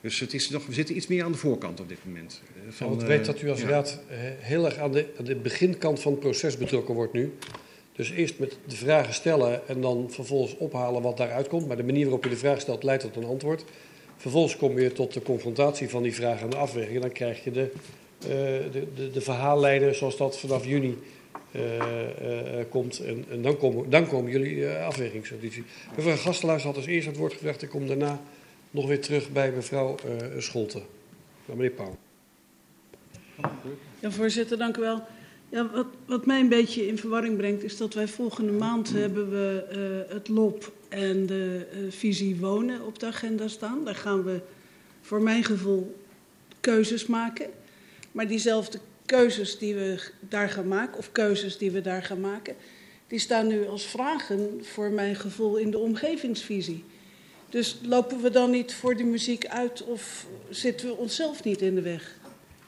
Dus het is nog, we zitten iets meer aan de voorkant op dit moment. Eh, van, ja, ik weet dat u als ja. raad eh, heel erg aan de, aan de beginkant van het proces betrokken wordt nu. Dus eerst met de vragen stellen en dan vervolgens ophalen wat daaruit komt. Maar de manier waarop je de vraag stelt leidt tot een antwoord. Vervolgens kom je tot de confrontatie van die vragen en de afweging. En dan krijg je de, de, de, de, verhaallijnen zoals dat vanaf juni uh, uh, komt. En, en, dan, komen, dan komen jullie afwegingsauditie. Mevrouw Gastelaars had als eerst het woord gevraagd. Ik kom daarna nog weer terug bij mevrouw Scholten. Nou, meneer Pauw. Ja, voorzitter, dank u wel. Ja, wat, wat, mij een beetje in verwarring brengt, is dat wij volgende maand hebben we uh, het LOP en de uh, visie wonen op de agenda staan. Daar gaan we voor mijn gevoel keuzes maken. Maar diezelfde keuzes die we daar gaan maken, of keuzes die we daar gaan maken, die staan nu als vragen voor mijn gevoel in de omgevingsvisie. Dus lopen we dan niet voor die muziek uit of zitten we onszelf niet in de weg?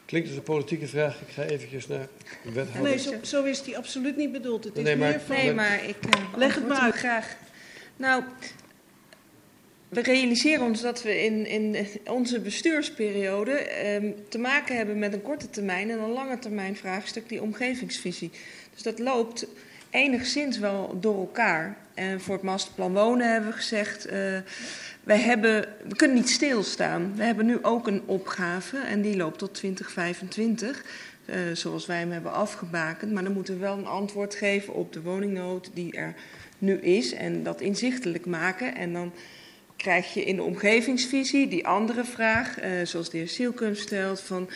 Klinkt als een politieke vraag. Ik ga eventjes naar de wethouder. Nee, zo, zo is die absoluut niet bedoeld. Het is nee, maar, meer van... Nee, maar ik uh, leg het maar uit. graag. Nou, we realiseren ons dat we in, in onze bestuursperiode eh, te maken hebben met een korte termijn en een lange termijn vraagstuk, die omgevingsvisie. Dus dat loopt enigszins wel door elkaar. En voor het masterplan wonen hebben we gezegd. Uh, wij hebben, we kunnen niet stilstaan. We hebben nu ook een opgave en die loopt tot 2025, uh, zoals wij hem hebben afgebakend. Maar dan moeten we wel een antwoord geven op de woningnood die er nu is en dat inzichtelijk maken. En dan krijg je in de omgevingsvisie die andere vraag, uh, zoals de heer Sielkum stelt, van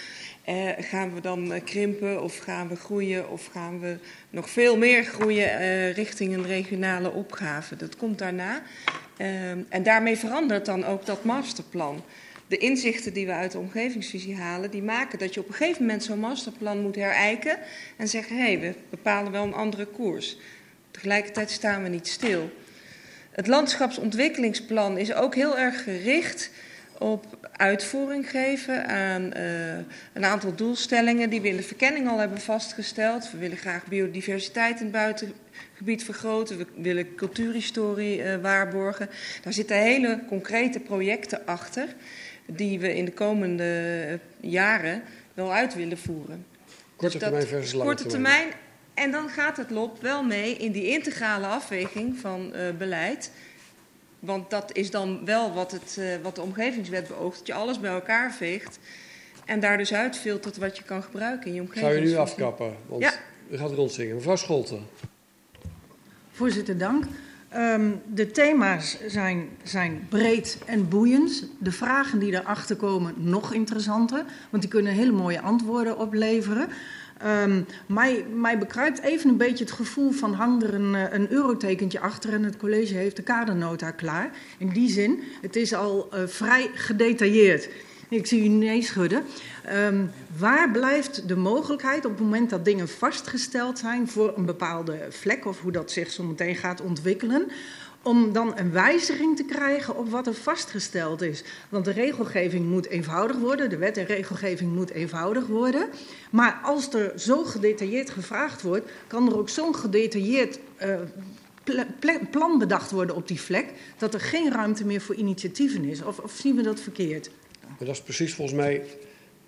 uh, gaan we dan uh, krimpen of gaan we groeien of gaan we nog veel meer groeien richting een regionale opgave. Dat komt daarna. en daarmee verandert dan ook dat masterplan. De inzichten die we uit de omgevingsvisie halen, die maken dat je op een gegeven moment zo'n masterplan moet herijken en zeggen, hé, hey, we bepalen wel een andere koers. Tegelijkertijd staan we niet stil. Het landschapsontwikkelingsplan is ook heel erg gericht op uitvoering geven aan uh, een aantal doelstellingen die we in de verkenning al hebben vastgesteld. We willen graag biodiversiteit in het buitengebied vergroten, we willen cultuurhistorie uh, waarborgen. Daar zitten hele concrete projecten achter die we in de komende jaren wel uit willen voeren. Korte Dus termijn versus lange Korte termijn. En dan gaat het LOP wel mee in die integrale afweging van uh, beleid. Want dat is dan wel wat, het, uh, wat de omgevingswet beoogt. Dat je alles bij elkaar veegt. En daar dus uitfiltert wat je kan gebruiken in je Zou je omgevingsvisie. nu afkappen? Want Ja. u gaat rondzingen. Mevrouw Scholten. Voorzitter, dank. Ehm, de thema's zijn, zijn breed en boeiend. De vragen die erachter komen nog interessanter, want die kunnen hele mooie antwoorden opleveren. Ehm, mij, mij bekruipt even een beetje het gevoel van hang er een, eh, een eurotekentje achter en het college heeft de kadernota klaar. In die zin, het is al eh, vrij gedetailleerd. Ik zie u nee schudden. Ehm, waar blijft de mogelijkheid op het moment dat dingen vastgesteld zijn voor een bepaalde vlek, of hoe dat zich zo meteen gaat ontwikkelen, om dan een wijziging te krijgen op wat er vastgesteld is? Want de regelgeving moet eenvoudig worden, de wet en regelgeving moet eenvoudig worden. Maar als er zo gedetailleerd gevraagd wordt, kan er ook zo'n gedetailleerd pla- plan bedacht worden op die vlek, dat er geen ruimte meer voor initiatieven is. Of, of zien we dat verkeerd? Maar dat is precies volgens mij.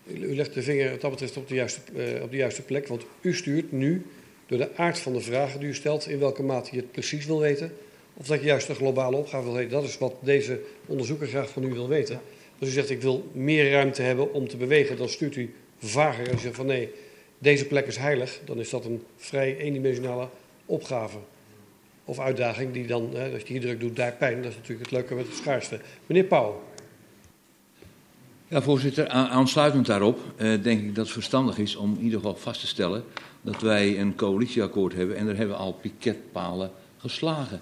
U legt de vinger wat dat betreft op de, juiste, eh, op de juiste plek. Want u stuurt nu, door de aard van de vragen die u stelt, in welke mate je het precies wil weten. Of dat je juist een globale opgave wil weten. Dat is wat deze onderzoeker graag van u wil weten. Als u zegt, ik wil meer ruimte hebben om te bewegen, dan stuurt u vager. En u zegt van nee, deze plek is heilig. Dan is dat een vrij eendimensionale opgave. Of uitdaging die dan, hè, als je hier druk doet, daar pijn. Dat is natuurlijk het leuke met het schaarste. Meneer Pauw. Ja, voorzitter, aan- aansluitend daarop eh, denk ik dat het verstandig is om in ieder geval vast te stellen dat wij een coalitieakkoord hebben en daar hebben we al piketpalen geslagen.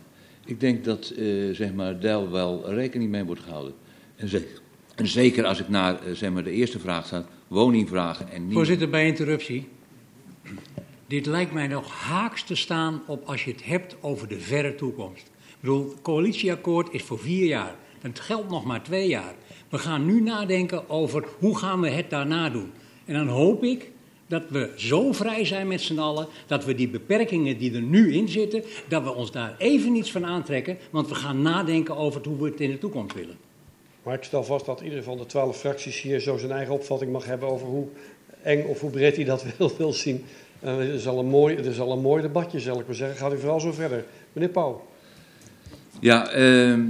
Ik denk dat eh, zeg maar, daar wel rekening mee wordt gehouden. En, ze- en zeker als ik naar eh, zeg maar, de eerste vraag sta, woningvragen en niet... Voorzitter, bij interruptie. Dit lijkt mij nog haaks te staan op als je het hebt over de verre toekomst. Ik bedoel, het coalitieakkoord is voor vier jaar. Het geldt nog maar twee jaar. We gaan nu nadenken over hoe gaan we het daarna doen. En dan hoop ik dat we zo vrij zijn met z'n allen dat we die beperkingen die er nu in zitten, dat we ons daar even niets van aantrekken. Want we gaan nadenken over hoe we het in de toekomst willen. Maar ik stel vast dat ieder van de twaalf fracties hier zo zijn eigen opvatting mag hebben over hoe eng of hoe breed hij dat wil, wil zien. Eh, het, is al een mooi, het is al een mooi debatje, zal ik maar zeggen. Gaat u vooral zo verder. Meneer Pauw. Ja, ehm,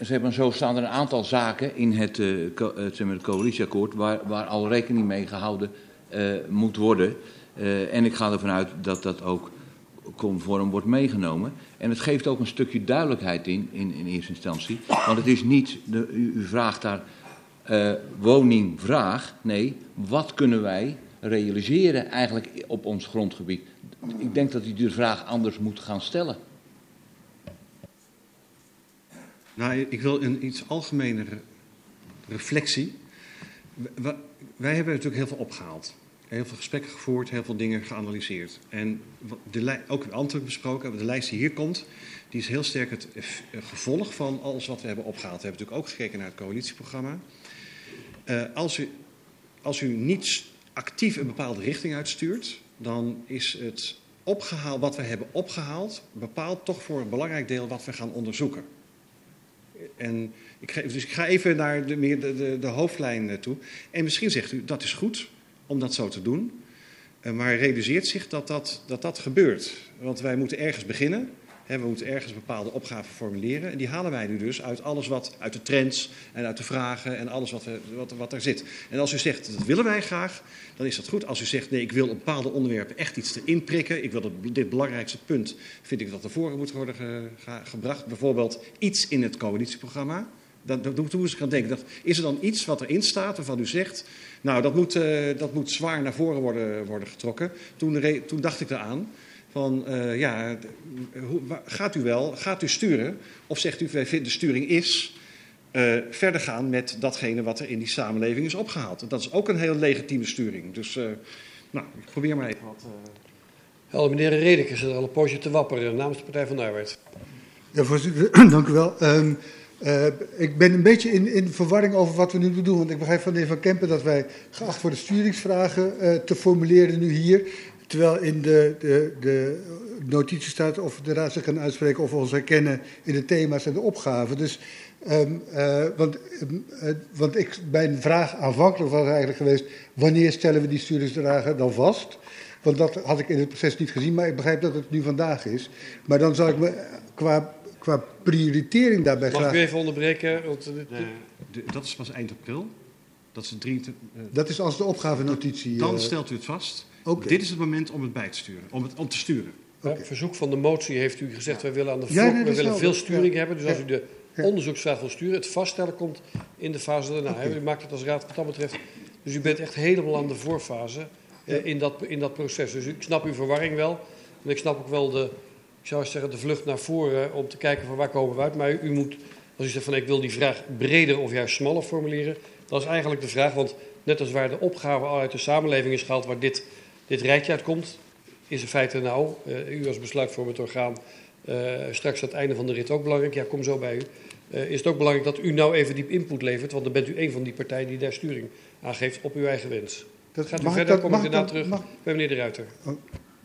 zeg maar, zo staan er een aantal zaken in het, eh, co- het coalitieakkoord waar, waar al rekening mee gehouden eh, moet worden. Eh, en ik ga ervan uit dat dat ook conform wordt meegenomen. En het geeft ook een stukje duidelijkheid in, in, eerste instantie. Want het is niet, de, u, u vraagt daar eh, woningvraag. Nee, wat kunnen wij realiseren eigenlijk op ons grondgebied? Ik denk dat u de vraag anders moet gaan stellen. Nou, ik wil een iets algemenere reflectie. W- wa- Wij hebben natuurlijk heel veel opgehaald. Heel veel gesprekken gevoerd, heel veel dingen geanalyseerd. En de ook in antwoord besproken, de lijst die hier komt, die is heel sterk het gevolg van alles wat we hebben opgehaald. We hebben natuurlijk ook gekeken naar het coalitieprogramma. Eh, als, u, als u niet actief een bepaalde richting uitstuurt, dan is het opgehaald, wat we hebben opgehaald, bepaalt toch voor een belangrijk deel wat we gaan onderzoeken. En ik dus ik ga even naar de, de, de, de hoofdlijn eh, toe. En misschien zegt u dat is goed om dat zo te doen. Eh, maar realiseert zich dat dat, dat dat gebeurt. Want wij moeten ergens beginnen. We moeten ergens bepaalde opgaven formuleren. En die halen wij nu dus uit alles wat uit de trends en uit de vragen en alles wat, we, wat, wat er zit. En als u zegt dat willen wij graag, dan is dat goed. Als u zegt nee, ik wil op bepaalde onderwerpen echt iets erin prikken. Ik wil dat, dit belangrijkste punt, vind ik dat naar voren moet worden ge- ge- gebracht. Bijvoorbeeld iets in het coalitieprogramma. Dan, toen moest ik gaan denken, dat, is er dan iets wat erin staat waarvan u zegt... nou, dat moet, eh, dat moet zwaar naar voren worden, worden getrokken. Toen, toen dacht ik eraan van, eh, ja, hoe, gaat u wel, gaat u sturen? Of zegt u, wij vinden de sturing is eh, verder gaan met datgene wat er in die samenleving is opgehaald. En dat is ook een heel legitieme sturing. Dus, eh, nou, ik probeer maar even wat... eh, Helder, meneer Redeke zit er al een poosje te wapperen namens de Partij van de Arbeid. Ja, voorzitter, dank u wel. Um, uh, ik ben een beetje in, in verwarring over wat we nu doen. Want ik begrijp van de heer Van Kempen dat wij geacht worden sturingsvragen uh, te formuleren nu hier. Terwijl in de, de, de notitie staat of de raad zich kan uitspreken of we ons herkennen in de thema's en de opgaven. Dus, um, uh, want, uh, want ik, mijn vraag aanvankelijk was eigenlijk geweest: wanneer stellen we die sturingsvragen dan vast? Want dat had ik in het proces niet gezien, maar ik begrijp dat het nu vandaag is. Maar dan zou ik me qua, qua prioritering daarbij Mag graag... ik u even onderbreken? Want, uh, de, dat is pas eind april. Dat is, 23, uh, dat is als de opgavenotitie... Dan stelt u het vast. Okay. Dit is het moment om het bij te sturen, om, het, om te sturen. Okay. Ja, verzoek van de motie heeft u gezegd, wij willen aan de voor, ja, nee, we willen veel sturing ja. hebben. Dus als u de onderzoeksvraag wil sturen, het vaststellen komt in de fase daarna. Okay. U maakt het als raad wat dat betreft. Dus u bent echt helemaal aan de voorfase uh, in, dat, in dat proces. Dus ik snap uw verwarring wel. En ik snap ook wel de, ik zou zeggen, de vlucht naar voren om te kijken van waar komen we uit. Maar u, u moet, als u zegt van ik wil die vraag breder of juist smaller formuleren, dat is eigenlijk de vraag. Want net als waar de opgave al uit de samenleving is gehaald, waar dit, dit rijtje uitkomt, is in feite nou, uh, u als besluitvormend orgaan, uh, straks aan het einde van de rit ook belangrijk. Ja, kom zo bij u. Uh, is het ook belangrijk dat u nou even diep input levert, want dan bent u een van die partijen die daar sturing aan geeft op uw eigen wens. Dat Gaat u verder, dat, kom ik daarna terug mag... bij meneer De Ruiter. Oh,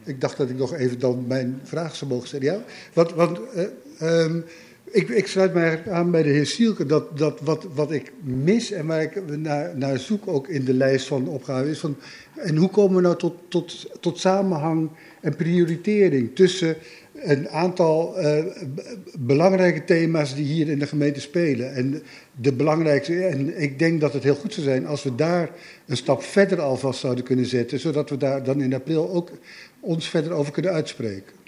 ik dacht dat ik nog even dan mijn vraag zou mogen stellen. Ja, want, want uh, um, ik, ik, sluit mij aan bij de heer Sielke dat, dat wat, wat ik mis en waar ik naar, naar zoek ook in de lijst van opgaven is van en hoe komen we nou tot, tot, tot samenhang en prioritering tussen een aantal uh, belangrijke thema's die hier in de gemeente spelen. En de belangrijkste, en ik denk dat het heel goed zou zijn als we daar een stap verder alvast zouden kunnen zetten, zodat we daar dan in april ook ons verder over kunnen uitspreken.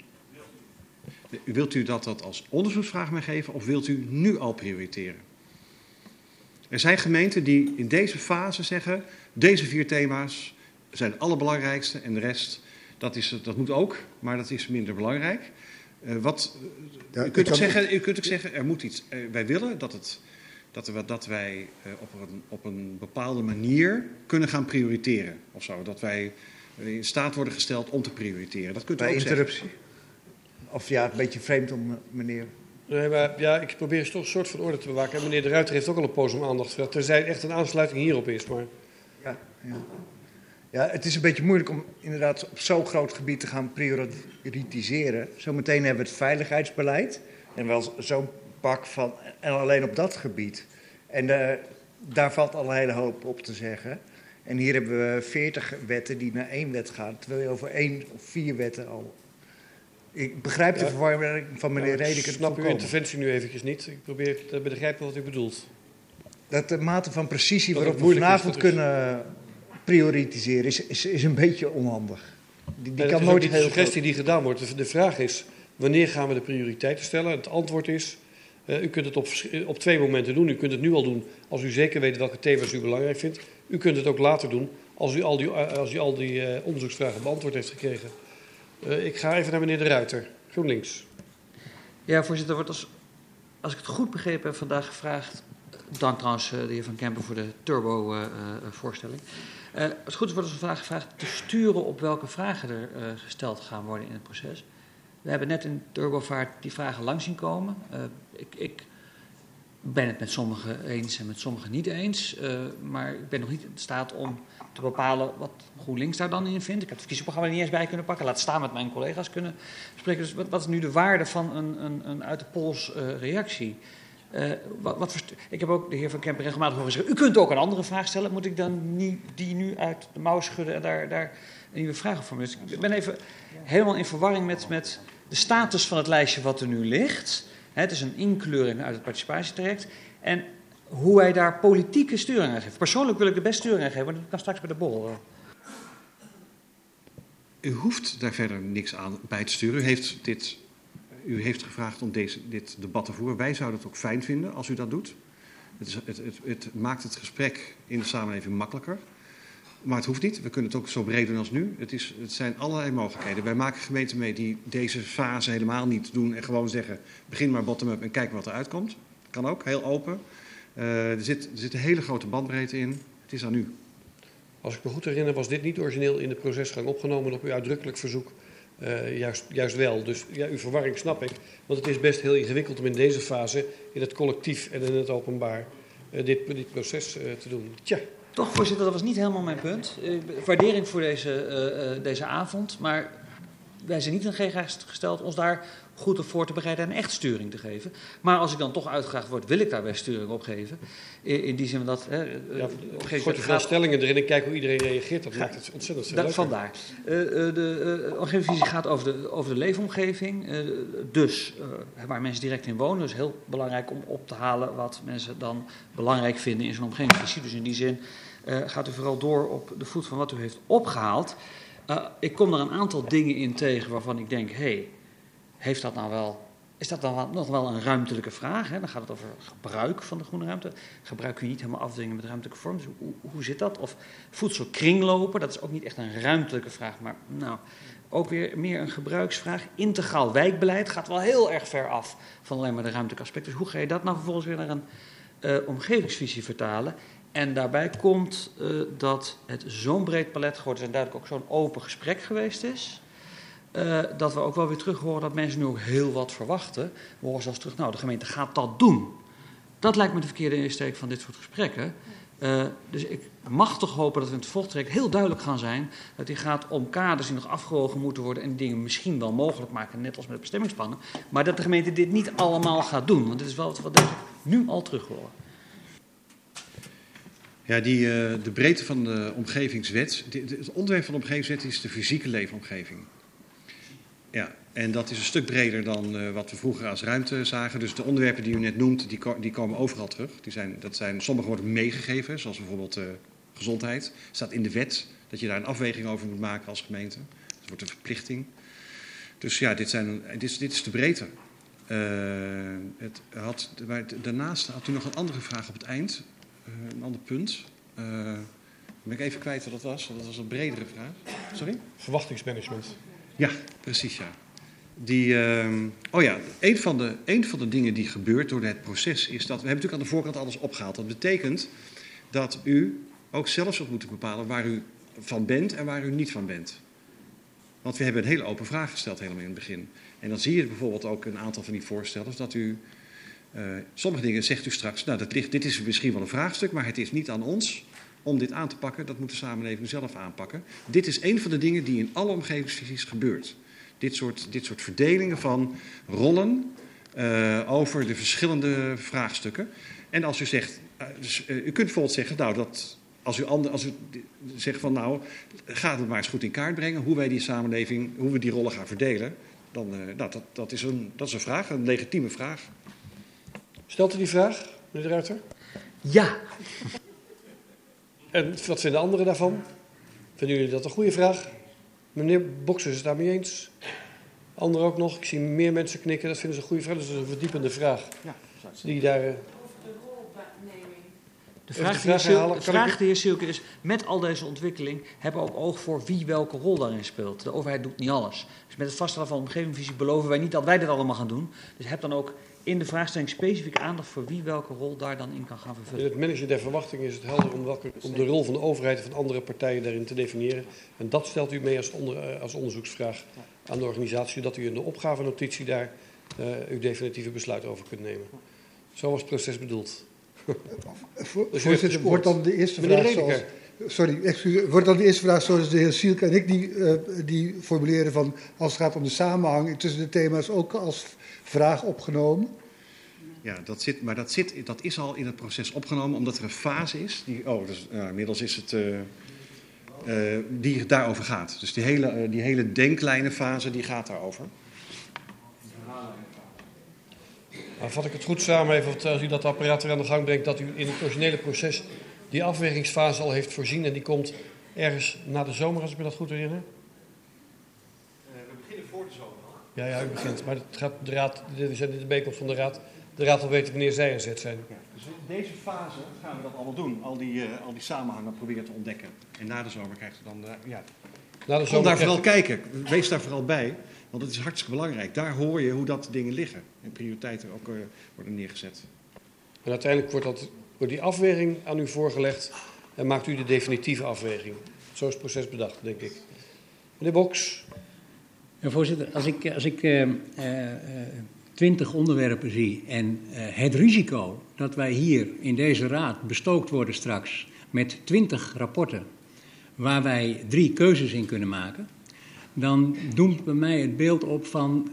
Wilt u dat, dat als onderzoeksvraag meegeven of wilt u nu al prioriteren? Er zijn gemeenten die in deze fase zeggen, deze vier thema's zijn het allerbelangrijkste en de rest, dat, is, dat moet ook, maar dat is minder belangrijk. Uh, wat, ja, u, kunt ook zeggen, u kunt ook zeggen, er moet iets, uh, wij willen dat, het, dat, we, dat wij uh, op, een, op een bepaalde manier kunnen gaan prioriteren. Of zo, dat wij in staat worden gesteld om te prioriteren. Dat kunt u Bij ook interruptie. zeggen. Of ja, een beetje vreemd om meneer... Nee, maar ja, ik probeer toch een soort van orde te bewaken. En meneer De Ruiter heeft ook al een poos om aandacht gevraagd. Terzij echt een aansluiting hierop is, maar... Ja, ja. Ja, het is een beetje moeilijk om inderdaad op zo'n groot gebied te gaan prioritiseren. Zometeen hebben we het veiligheidsbeleid. En wel zo'n pak van. En alleen op dat gebied. En uh, daar valt al een hele hoop op te zeggen. En hier hebben we veertig wetten die naar één wet gaan. Terwijl je over één of vier wetten al. Ik begrijp ja. de verwarring van meneer ja, Redeke. Ik snap uw interventie nu eventjes niet. Ik probeer te begrijpen wat u bedoelt. Dat de mate van precisie dat waarop we vanavond kunnen prioritiseren is, is, is een beetje onhandig. Die, die kan nooit de suggestie die gedaan wordt. De vraag is, wanneer gaan we de prioriteiten stellen? Het antwoord is, uh, u kunt het op, op twee momenten doen. U kunt het nu al doen als u zeker weet welke thema's u belangrijk vindt. U kunt het ook later doen als u al die, als u al die uh, onderzoeksvragen beantwoord heeft gekregen. Uh, ik ga even naar meneer De Ruiter, GroenLinks. Ja, voorzitter, wordt als, als ik het goed begrepen heb vandaag gevraagd... Dank trouwens de heer Van Kempen voor de turbo-voorstelling. Uh, als het goed is wordt ons vandaag gevraagd te sturen op welke vragen er gesteld gaan worden in het proces. We hebben net in Turbovaart die vragen lang zien komen. Ik, ik, ben het met sommigen eens en met sommigen niet eens. maar ik ben nog niet in staat om te bepalen wat GroenLinks daar dan in vindt. Ik heb het verkiezingsprogramma niet eens bij kunnen pakken. Laat staan met mijn collega's kunnen spreken. Dus wat, wat is nu de waarde van een, een, een uit de pols reactie? Uh, wat, wat ik heb ook de heer Van Kempen regelmatig horen zeggen... u kunt ook een andere vraag stellen. Moet ik dan niet die nu uit de mouw schudden en daar, daar een nieuwe vraag op formuleren? Ik ben even helemaal in verwarring met, met de status van het lijstje wat er nu ligt. He, het is een inkleuring uit het participatietraject. En hoe wij daar politieke sturing aan geven. Persoonlijk wil ik de best sturing aan geven, maar dat kan straks bij de borrel. U hoeft daar verder niks aan bij te sturen. U heeft dit u heeft gevraagd om deze, dit debat te voeren. Wij zouden het ook fijn vinden als u dat doet. Het, is, het, het, het, maakt het gesprek in de samenleving makkelijker. Maar het hoeft niet. We kunnen het ook zo breed doen als nu. Het, is, het zijn allerlei mogelijkheden. Wij maken gemeenten mee die deze fase helemaal niet doen en gewoon zeggen: begin maar bottom-up en kijk wat eruit komt. Kan ook, heel open. Uh, er, zit, er zit een hele grote bandbreedte in. Het is aan u. Als ik me goed herinner, was dit niet origineel in de procesgang opgenomen op uw uitdrukkelijk verzoek eh, juist, juist wel. Dus ja, uw verwarring snap ik. Want het is best heel ingewikkeld om in deze fase, in het collectief en in het openbaar, eh, dit, dit proces eh, te doen. Tja. Toch, voorzitter, dat was niet helemaal mijn punt. Eh, waardering voor deze, eh, eh, deze avond, maar wij zijn niet in geen geest gesteld ons daar goed op voor te bereiden en echt sturing te geven. Maar als ik dan toch uitgevraagd word, wil ik daar best sturing op geven. In, in die zin dat... Hè, eh, Ja, Gooi veel stellingen erin en kijk hoe iedereen reageert. Dat maakt het ontzettend veel Da- leuker. vandaar. Eh, eh, de omgevingsvisie gaat over de, over de leefomgeving. dus waar mensen direct in wonen. Dus heel belangrijk om op te halen wat mensen dan belangrijk vinden in zo'n omgevingsvisie. Dus in die zin gaat u vooral door op de voet van wat u heeft opgehaald. Eh, ik kom er een aantal dingen in tegen waarvan ik denk: hé, hey, heeft dat nou wel. Is dat dan nog wel een ruimtelijke vraag? Hè? Dan gaat het over gebruik van de groene ruimte. Gebruik kun je niet helemaal afdwingen met ruimtelijke vorm. Dus hoe, hoe zit dat? Of voedselkringlopen, dat is ook niet echt een ruimtelijke vraag, maar nou, ook weer meer een gebruiksvraag. Integraal wijkbeleid gaat wel heel erg ver af van alleen maar de ruimtelijke aspecten. Dus hoe ga je dat nou vervolgens weer naar een eh, omgevingsvisie vertalen? En daarbij komt eh, dat het zo'n breed palet geworden is en duidelijk ook zo'n open gesprek geweest is. Eh, dat we ook wel weer terug horen dat mensen nu ook heel wat verwachten. We horen zelfs terug, nou, de gemeente gaat dat doen. Dat lijkt me de verkeerde insteek van dit soort gesprekken. Eh, dus ik mag toch hopen dat we in het volgtraject heel duidelijk gaan zijn dat die gaat om kaders die nog afgewogen moeten worden en dingen misschien wel mogelijk maken, net als met bestemmingsplannen. Maar dat de gemeente dit niet allemaal gaat doen, want dit is wel wat ik nu al terug hoor. Ja, die, eh, de breedte van de omgevingswet. Het onderwerp van de omgevingswet is de fysieke leefomgeving. Ja, en dat is een stuk breder dan eh, wat we vroeger als ruimte zagen. Dus de onderwerpen die u net noemt, die, die komen overal terug. Die zijn, dat zijn, sommige worden meegegeven, zoals bijvoorbeeld eh, gezondheid. staat in de wet dat je daar een afweging over moet maken als gemeente. Dat wordt een verplichting. Dus ja, dit, zijn, dit, is, dit is de breedte. Eh, het had, daarnaast had u nog een andere vraag op het eind. Een ander punt. Ben ik even kwijt wat dat was, dat was een bredere vraag. Sorry? Verwachtingsmanagement. Ja, precies ja. Die, ehm, oh ja, een van, de, een van de dingen die gebeurt door het proces is dat... We hebben natuurlijk aan de voorkant alles opgehaald. Dat betekent dat u ook zelf zult moeten bepalen waar u van bent en waar u niet van bent. Want we hebben een hele open vraag gesteld helemaal in het begin. En dan zie je bijvoorbeeld ook een aantal van die voorstellen dat u... eh, sommige dingen zegt u straks, nou dit is misschien wel een vraagstuk, maar het is niet aan ons om dit aan te pakken. Dat moet de samenleving zelf aanpakken. Dit is een van de dingen die in alle omgevingsvisies gebeurt. Dit soort, dit soort verdelingen van rollen eh, over de verschillende vraagstukken. En als u zegt, eh, dus, eh, u kunt bijvoorbeeld zeggen, nou dat als u, ander, als u zegt van nou, gaat het maar eens goed in kaart brengen hoe wij die samenleving, hoe we die rollen gaan verdelen. Dan, nou, dat, dat, is een, dat is een vraag, een legitieme vraag. Stelt u die vraag, meneer de Ruiter? Ja. En wat vinden anderen daarvan? Vinden jullie dat een goede vraag? Meneer Boksers is het daarmee eens. Anderen ook nog. Ik zie meer mensen knikken. Dat vinden ze een goede vraag. Dus dat is een verdiepende vraag. Ja, Die daar... eh, De vraag, de vraag herhalen. de vraag ik- die heer Sielke is, met al deze ontwikkeling hebben we ook oog voor wie welke rol daarin speelt. De overheid doet niet alles. Dus met het vaststellen van omgevingsvisie beloven wij niet dat wij dit allemaal gaan doen. Dus heb dan ook in de vraagstelling specifiek aandacht voor wie welke rol daar dan in kan gaan In vervullen. het managen der verwachtingen is het helder om, welke, om de rol van de overheid en van andere partijen daarin te definiëren. En dat stelt u mee als, onder, eh, als onderzoeksvraag aan de organisatie, zodat u in de opgavenotitie daar eh, uw definitieve besluit over kunt nemen. Zo was het proces bedoeld. Voor- Dus u heeft Voorzitter, wordt dan de eerste Meneer vraag zoals... Sorry, excuus, wordt dan de eerste vraag zoals de heer Sielke en ik die, eh, die formuleren van... als het gaat om de samenhang tussen de thema's ook als vraag opgenomen? Ja, dat zit, maar dat, zit, dat is al in het proces opgenomen, omdat er een fase is. Die, oh, dus, ja, inmiddels is het. eh, eh, die daarover gaat. Dus die hele, die hele denklijnenfase die gaat daarover. Maar vat ik het goed samen, even, als u dat apparaat weer aan de gang brengt, dat u in het originele proces die afwegingsfase al heeft voorzien en die komt ergens na de zomer, als ik me dat goed herinner? we beginnen voor de zomer. Ja, ja, u begint. Maar het gaat de raad, dit is de bijeenkomst van de raad. De raad wil weten wanneer zij inzet zijn. Dus in deze fase gaan we dat allemaal doen. Al die, eh, al die samenhangen proberen te ontdekken. En na de zomer krijgt u dan. eh, ja. Na de Kom zomer daar krijgt vooral kijken. Wees daar vooral bij. Want het is hartstikke belangrijk. Daar hoor je hoe dat dingen liggen. En prioriteiten ook eh, worden neergezet. En uiteindelijk wordt, dat, wordt die afweging aan u voorgelegd en maakt u de definitieve afweging. Zo is het proces bedacht, denk ik. Meneer Boks, voorzitter, als ik, als ik eh, eh, twintig onderwerpen zie en eh, het risico dat wij hier in deze raad bestookt worden straks met twintig rapporten waar wij drie keuzes in kunnen maken, dan doemt bij mij het beeld op van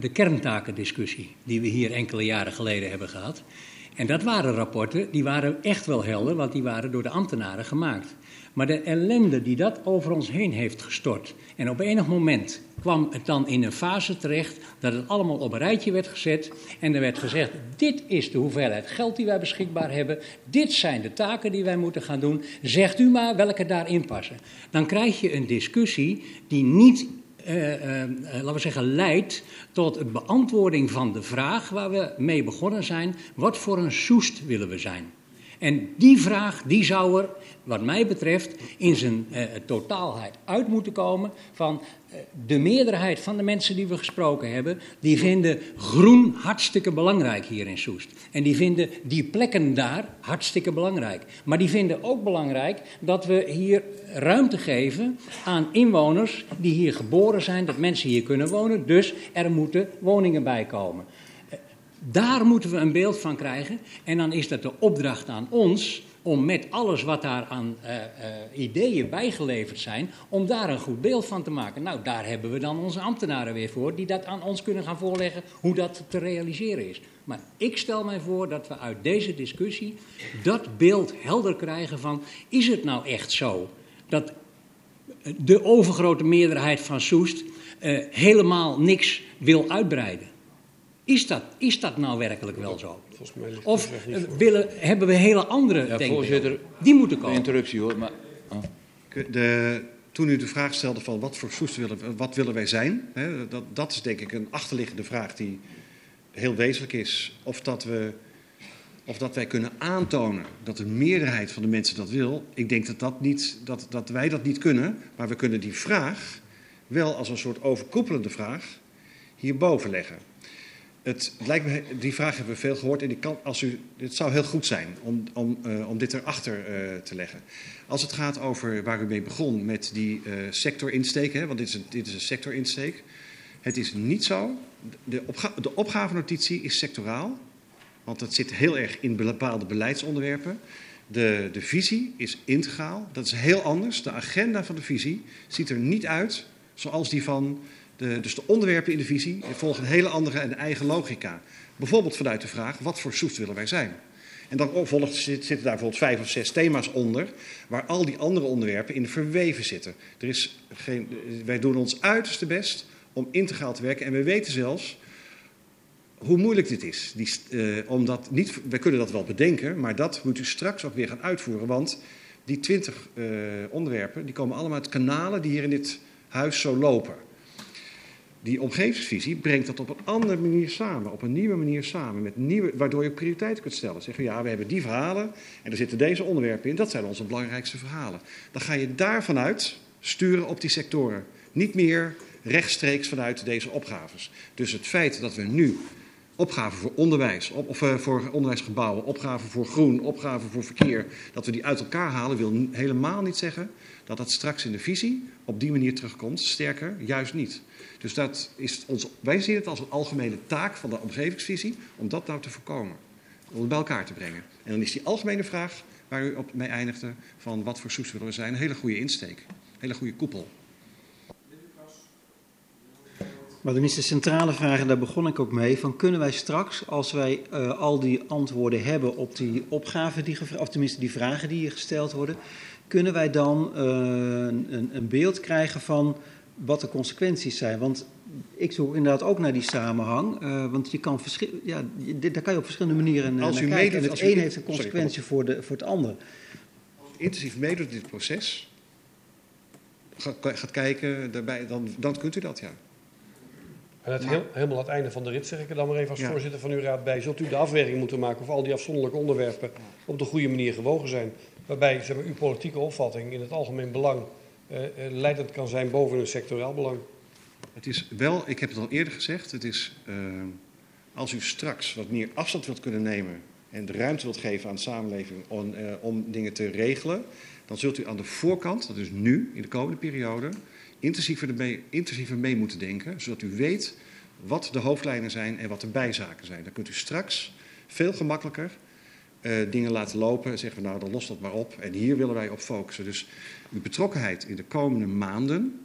de kerntakendiscussie die we hier enkele jaren geleden hebben gehad. En dat waren rapporten, die waren echt wel helder, want die waren door de ambtenaren gemaakt. Maar de ellende die dat over ons heen heeft gestort. En op enig moment kwam het dan in een fase terecht dat het allemaal op een rijtje werd gezet. En er werd gezegd: dit is de hoeveelheid geld die wij beschikbaar hebben. Dit zijn de taken die wij moeten gaan doen. Zegt u maar welke daarin passen. Dan krijg je een discussie die niet laten we zeggen, leidt tot het beantwoording van de vraag waar we mee begonnen zijn: wat voor een soest willen we zijn? En die vraag die zou er, wat mij betreft, in zijn uh, totaalheid uit moeten komen van uh, de meerderheid van de mensen die we gesproken hebben, die vinden groen hartstikke belangrijk hier in Soest. En die vinden die plekken daar hartstikke belangrijk. Maar die vinden ook belangrijk dat we hier ruimte geven aan inwoners die hier geboren zijn, dat mensen hier kunnen wonen, dus er moeten woningen bij komen. Daar moeten we een beeld van krijgen. En dan is dat de opdracht aan ons om met alles wat daar aan uh, uh, ideeën bijgeleverd zijn, om daar een goed beeld van te maken. Nou, daar hebben we dan onze ambtenaren weer voor, die dat aan ons kunnen gaan voorleggen hoe dat te realiseren is. Maar ik stel mij voor dat we uit deze discussie dat beeld helder krijgen van, is het nou echt zo dat de overgrote meerderheid van Soest uh, helemaal niks wil uitbreiden? Is dat, is dat nou werkelijk wel zo? Of willen, hebben we hele andere ja, denkbeelden? Voorzitter, Die moeten komen. interruptie hoor. Maar, oh. de, toen u de vraag stelde van wat voor soest willen, wat willen wij zijn, hè, dat, dat is denk ik een achterliggende vraag die heel wezenlijk is. Of dat, we, of dat wij kunnen aantonen dat de meerderheid van de mensen dat wil. Ik denk dat, dat, niet, dat, dat wij dat niet kunnen, maar we kunnen die vraag wel als een soort overkoepelende vraag hierboven leggen. Het lijkt me, die vraag hebben we veel gehoord en als u, het zou heel goed zijn om, om, uh, om dit erachter uh, te leggen. Als het gaat over waar u mee begon met die uh, sectorinsteek, hè, want dit is, een, is een sectorinsteek. Het is niet zo, de, opga de opgavenotitie is sectoraal, want dat zit heel erg in bepaalde beleidsonderwerpen. De, de visie is integraal, dat is heel anders. De agenda van de visie ziet er niet uit zoals die van dus de onderwerpen in de visie volgen een hele andere en eigen logica. Bijvoorbeeld vanuit de vraag, wat voor soest willen wij zijn? En dan volgt, zitten daar bijvoorbeeld vijf of zes thema's onder, waar al die andere onderwerpen in verweven zitten. Er is geen, wij doen ons uiterste best om integraal te werken en we weten zelfs hoe moeilijk dit is. Die, uh, omdat niet, wij kunnen dat wel bedenken, maar dat moet u straks ook weer gaan uitvoeren. Want die twintig uh, onderwerpen die komen allemaal uit kanalen die hier in dit huis zo lopen die omgevingsvisie brengt dat op een andere manier samen, op een nieuwe manier samen, met nieuwe, waardoor je prioriteiten kunt stellen. Zeggen ja, we hebben die verhalen en er zitten deze onderwerpen in, dat zijn onze belangrijkste verhalen. Dan ga je daarvan uit sturen op die sectoren. Niet meer rechtstreeks vanuit deze opgaves. Dus het feit dat we nu opgaven voor onderwijs, of uh, voor onderwijsgebouwen, opgaven voor groen, opgaven voor verkeer, dat we die uit elkaar halen, wil helemaal niet zeggen dat dat straks in de visie op die manier terugkomt. Sterker, juist niet. Dus dat is ons, wij zien het als een algemene taak van de omgevingsvisie om dat nou te voorkomen. Om het bij elkaar te brengen. En dan is die algemene vraag waar u op mee eindigde van wat voor soes willen we zijn, een hele goede insteek. Een hele goede koepel. Maar dan is de centrale vraag, en daar begon ik ook mee, van kunnen wij straks, als wij uh, al die antwoorden hebben op die opgaven, die, of tenminste die vragen die hier gesteld worden, kunnen wij dan uh, een, een beeld krijgen van wat de consequenties zijn. Want ik zoek inderdaad ook naar die samenhang. Uh, want je kan ja, daar kan je op verschillende manieren als naar u kijken. Meedoet, en het een heeft een consequentie sorry, voor, de, voor het ander. Intensief meedoet in dit proces, gaat, gaat kijken, daarbij, dan, dan kunt u dat, ja. En het heel, helemaal aan het einde van de rit zeg ik er dan maar even als ja. voorzitter van uw raad bij. Zult u de afweging moeten maken of al die afzonderlijke onderwerpen op de goede manier gewogen zijn. Waarbij zeg maar, uw politieke opvatting in het algemeen belang leidend kan zijn boven een sectoraal belang. Het is wel, ik heb het al eerder gezegd, het is uh, als u straks wat meer afstand wilt kunnen nemen en de ruimte wilt geven aan de samenleving om, om dingen te regelen, dan zult u aan de voorkant, dat is nu, in de komende periode, intensiever, intensiever mee moeten denken, zodat u weet wat de hoofdlijnen zijn en wat de bijzaken zijn. Dan kunt u straks veel gemakkelijker uh, dingen laten lopen en zeggen we nou dan los dat maar op. En hier willen wij op focussen. Dus uw betrokkenheid in de komende maanden,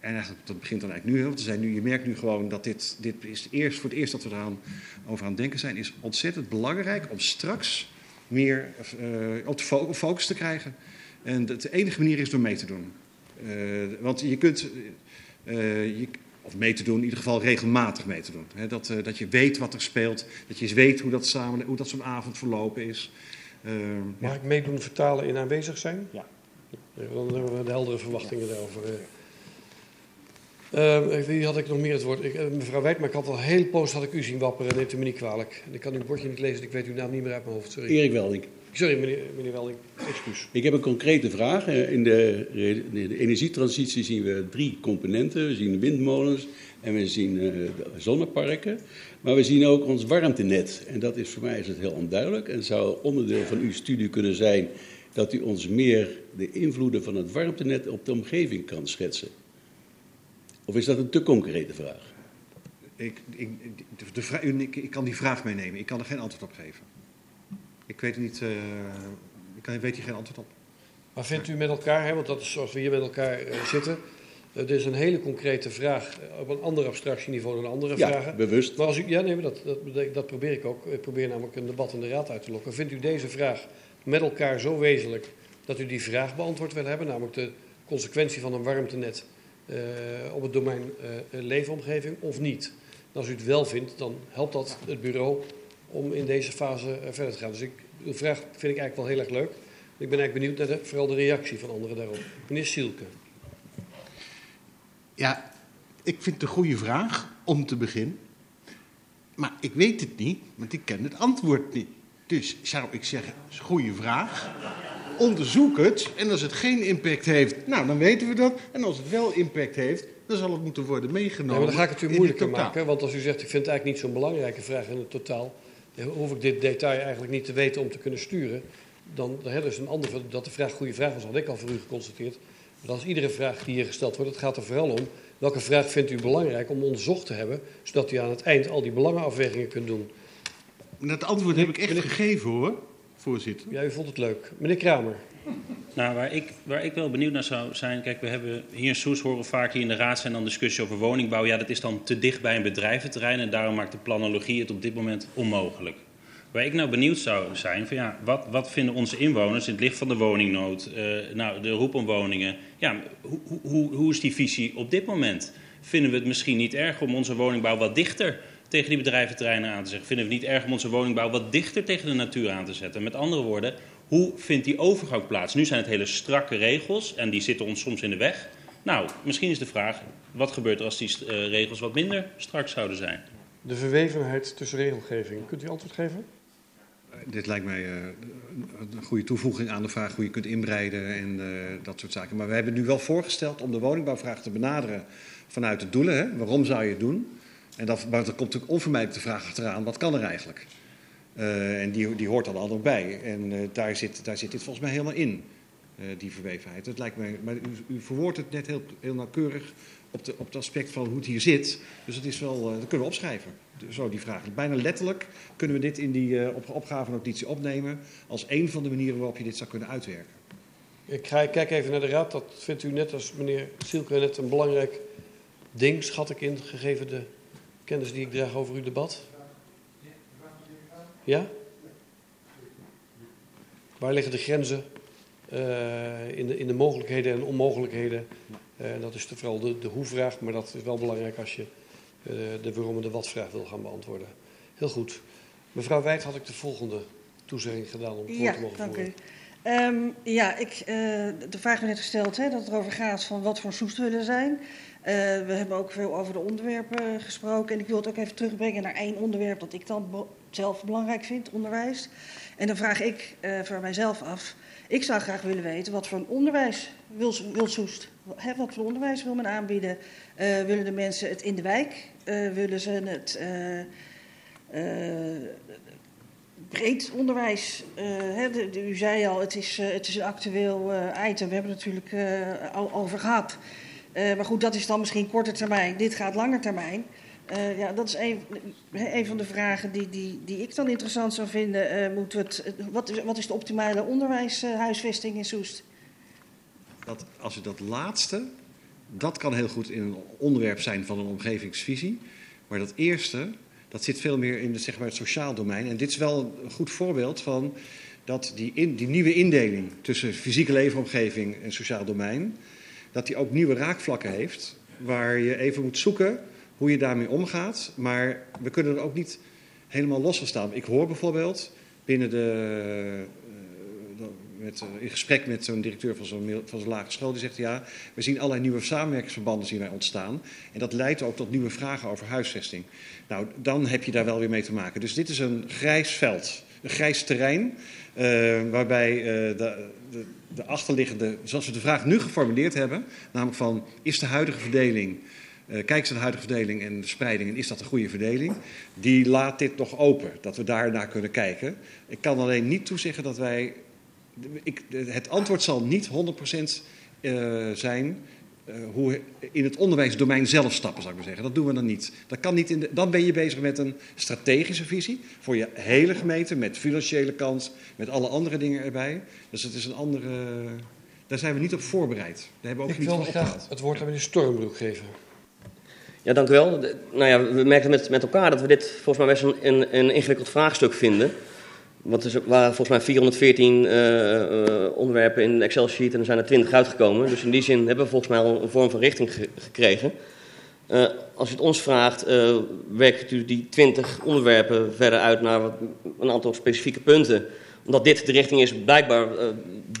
en eigenlijk, dat begint dan eigenlijk nu, want zijn nu, je merkt nu gewoon dat dit, dit is eerst, voor het eerst dat we eraan over aan het denken zijn, is ontzettend belangrijk om straks meer uh, op de focus te krijgen. En de, enige manier is door mee te doen. Uh, want je kunt, je, of mee te doen, in ieder geval regelmatig mee te doen. He, dat, uh, dat je weet wat er speelt, dat je eens weet hoe dat, samen, hoe dat zo'n avond verlopen is. Mag ja. ik meedoen vertalen in aanwezig zijn? Ja. Dan hebben we de heldere verwachtingen daarover. Uh, wie had ik nog meer het woord? Ik, mevrouw Wijd, maar ik had al heel poos had ik u zien wapperen. Neemt u me niet kwalijk. Ik kan uw bordje niet lezen, ik weet uw naam niet meer uit mijn hoofd. Sorry. Erik Welding. Sorry, meneer, meneer Welding. Excuus. Ik heb een concrete vraag. In de, in de energietransitie zien we drie componenten. We zien windmolens en we zien uh, zonneparken. Maar we zien ook ons warmtenet. En dat is voor mij is het heel onduidelijk. En zou onderdeel van uw studie kunnen zijn dat u ons meer de invloeden van het warmtenet op de omgeving kan schetsen. Of is dat een te concrete vraag? Ik, ik, de ik, ik kan die vraag meenemen. Ik kan er geen antwoord op geven. Ik weet niet, uh, ik weet hier geen antwoord op. Maar vindt u met elkaar, hè, want dat is zoals we hier met elkaar uh, zitten, uh, dit is een hele concrete vraag op een ander abstractieniveau dan andere ja, vragen. bewust. Maar als u, ja, nee, maar dat, dat, dat probeer ik ook. Ik probeer namelijk een debat in de raad uit te lokken. Vindt u deze vraag met elkaar zo wezenlijk dat u die vraag beantwoord wil hebben, namelijk de consequentie van een warmtenet uh, op het domein uh, leefomgeving of niet? En als u het wel vindt, dan helpt dat het bureau om in deze fase uh, verder te gaan. Dus ik, uw vraag vind ik eigenlijk wel heel erg leuk. Ik ben eigenlijk benieuwd naar de, vooral de reactie van anderen daarop. Meneer Sielke. Ja, ik vind het een goede vraag om te beginnen. Maar ik weet het niet, want ik ken het antwoord niet. Dus zou ik zeggen, het is een goede vraag. Onderzoek het. En als het geen impact heeft, nou dan weten we dat. En als het wel impact heeft, dan zal het moeten worden meegenomen. Ja, maar dan ga ik het u moeilijker maken. Want als u zegt, ik vind het eigenlijk niet zo'n belangrijke vraag in het totaal. Hoef ik dit detail eigenlijk niet te weten om te kunnen sturen. Dan hè, is een ander, dat de vraag goede vraag was, had ik al voor u geconstateerd. Maar als iedere vraag die hier gesteld wordt, het gaat er vooral om. Welke vraag vindt u belangrijk om onderzocht te hebben, zodat u aan het eind al die belangenafwegingen kunt doen? Dat antwoord heb ik echt gegeven hoor, voorzitter. Ja, u vond het leuk. Meneer Kramer. Nou, waar ik, waar ik wel benieuwd naar zou zijn, kijk, we hebben hier in Soes horen vaak hier in de raad zijn dan discussie over woningbouw. Ja, dat is dan te dicht bij een bedrijventerrein en daarom maakt de planologie het op dit moment onmogelijk. Waar ik nou benieuwd zou zijn, van ja, wat, wat vinden onze inwoners in het licht van de woningnood, uh, nou, de roep om woningen. Ja, hoe, hoe, hoe is die visie op dit moment? Vinden we het misschien niet erg om onze woningbouw wat dichter tegen die bedrijventerreinen aan te zetten? Vinden we het niet erg om onze woningbouw wat dichter tegen de natuur aan te zetten? Met andere woorden, hoe vindt die overgang plaats? Nu zijn het hele strakke regels en die zitten ons soms in de weg. Nou, misschien is de vraag, wat gebeurt er als die uh, regels wat minder strak zouden zijn? De verwevenheid tussen regelgeving. Kunt u antwoord geven? Dit lijkt mij uh, een goede toevoeging aan de vraag hoe je kunt inbreiden en uh, dat soort zaken. Maar we hebben nu wel voorgesteld om de woningbouwvraag te benaderen vanuit de doelen. Hè? Waarom zou je het doen? En dat, maar er komt natuurlijk onvermijdelijk de vraag achteraan, wat kan er eigenlijk? Uh, en die, die hoort al ook bij. En uh, daar, zit, daar zit dit volgens mij helemaal in, uh, die verwevenheid. Dat lijkt mij, maar u, u verwoordt het net heel, heel nauwkeurig op, de, op het aspect van hoe het hier zit. Dus dat, is wel, dat kunnen we opschrijven, zo die vraag. Bijna letterlijk kunnen we dit in die op, opgavenotitie opnemen... als een van de manieren waarop je dit zou kunnen uitwerken. Ik ga, kijk even naar de raad. Dat vindt u net als meneer Sielke net een belangrijk ding, schat ik in, gegeven de kennis die ik draag over uw debat. Ja? Waar liggen de grenzen uh, in, de, in de mogelijkheden en onmogelijkheden? Uh, dat is vooral de, de hoe-vraag, maar dat is wel belangrijk als je uh, de waarom en de wat-vraag wil gaan beantwoorden. Heel goed. Mevrouw Wijd had ik de volgende toezegging gedaan om het woord te mogen dank voeren. U. Um, ja, ik, de vraag werd net gesteld hè, dat het erover gaat van wat voor soest willen zijn. Uh, we hebben ook veel over de onderwerpen gesproken. En ik wil het ook even terugbrengen naar één onderwerp dat ik dan zelf belangrijk vind, onderwijs. En dan vraag ik uh, voor mijzelf af. Ik zou graag willen weten wat voor een onderwijs wil, wil Soest. Wat voor onderwijs wil men aanbieden? Uh, willen de mensen het in de wijk? Uh, willen ze het breed onderwijs? Hè, de, u zei al, het is, het is een actueel item. We hebben het natuurlijk al over gehad. Eh, maar goed, dat is dan misschien korte termijn. Dit gaat langer termijn. Uh, ja, dat is een, een van de vragen die, die, die ik dan interessant zou vinden. Uh, moet het, wat, is, wat is de optimale onderwijshuisvesting in Soest? Dat, als je dat laatste, dat kan heel goed in een onderwerp zijn van een omgevingsvisie. Maar dat eerste, dat zit veel meer in de, zeg maar, het sociaal domein. En dit is wel een goed voorbeeld van dat die, in, die nieuwe indeling tussen fysieke leefomgeving en sociaal domein, dat die ook nieuwe raakvlakken heeft, waar je even moet zoeken hoe je daarmee omgaat. Maar we kunnen er ook niet helemaal los van staan. Ik hoor bijvoorbeeld binnen de, uh, met, uh, in gesprek met zo'n directeur van zo'n, van zo'n lagere school, die zegt ja, we zien allerlei nieuwe samenwerkingsverbanden zien wij ontstaan. En dat leidt ook tot nieuwe vragen over huisvesting. Nou, dan heb je daar wel weer mee te maken. Dus dit is een grijs veld, een grijs terrein, uh, waarbij de, de, de achterliggende, zoals we de vraag nu geformuleerd hebben, namelijk van is de huidige verdeling uh, kijk eens naar de huidige verdeling en de spreiding en is dat een goede verdeling? Die laat dit nog open, dat we daarnaar kunnen kijken. Ik kan alleen niet toezeggen dat wij. Ik, het antwoord zal niet 100% uh, zijn uh, hoe in het onderwijsdomein zelf stappen, zou ik maar zeggen. Dat doen we dan niet. Dat kan niet in de, dan ben je bezig met een strategische visie voor je hele gemeente, met financiële kant, met alle andere dingen erbij. Dus het is een andere. Daar zijn we niet op voorbereid. Daar hebben we ook ik niet wil graag het woord aan meneer Stormbroek geven. Ja, dank u wel. Nou ja, we merken met, met elkaar dat we dit volgens mij best een, een, een ingewikkeld vraagstuk vinden. Want er waren volgens mij 414 eh, eh, onderwerpen in de Excel-sheet en er zijn er 20 uitgekomen. Dus in die zin hebben we volgens mij al een vorm van richting ge- gekregen. Eh, als u het ons vraagt, werkt u die 20 onderwerpen verder uit naar wat, een aantal specifieke punten. Omdat dit de richting is blijkbaar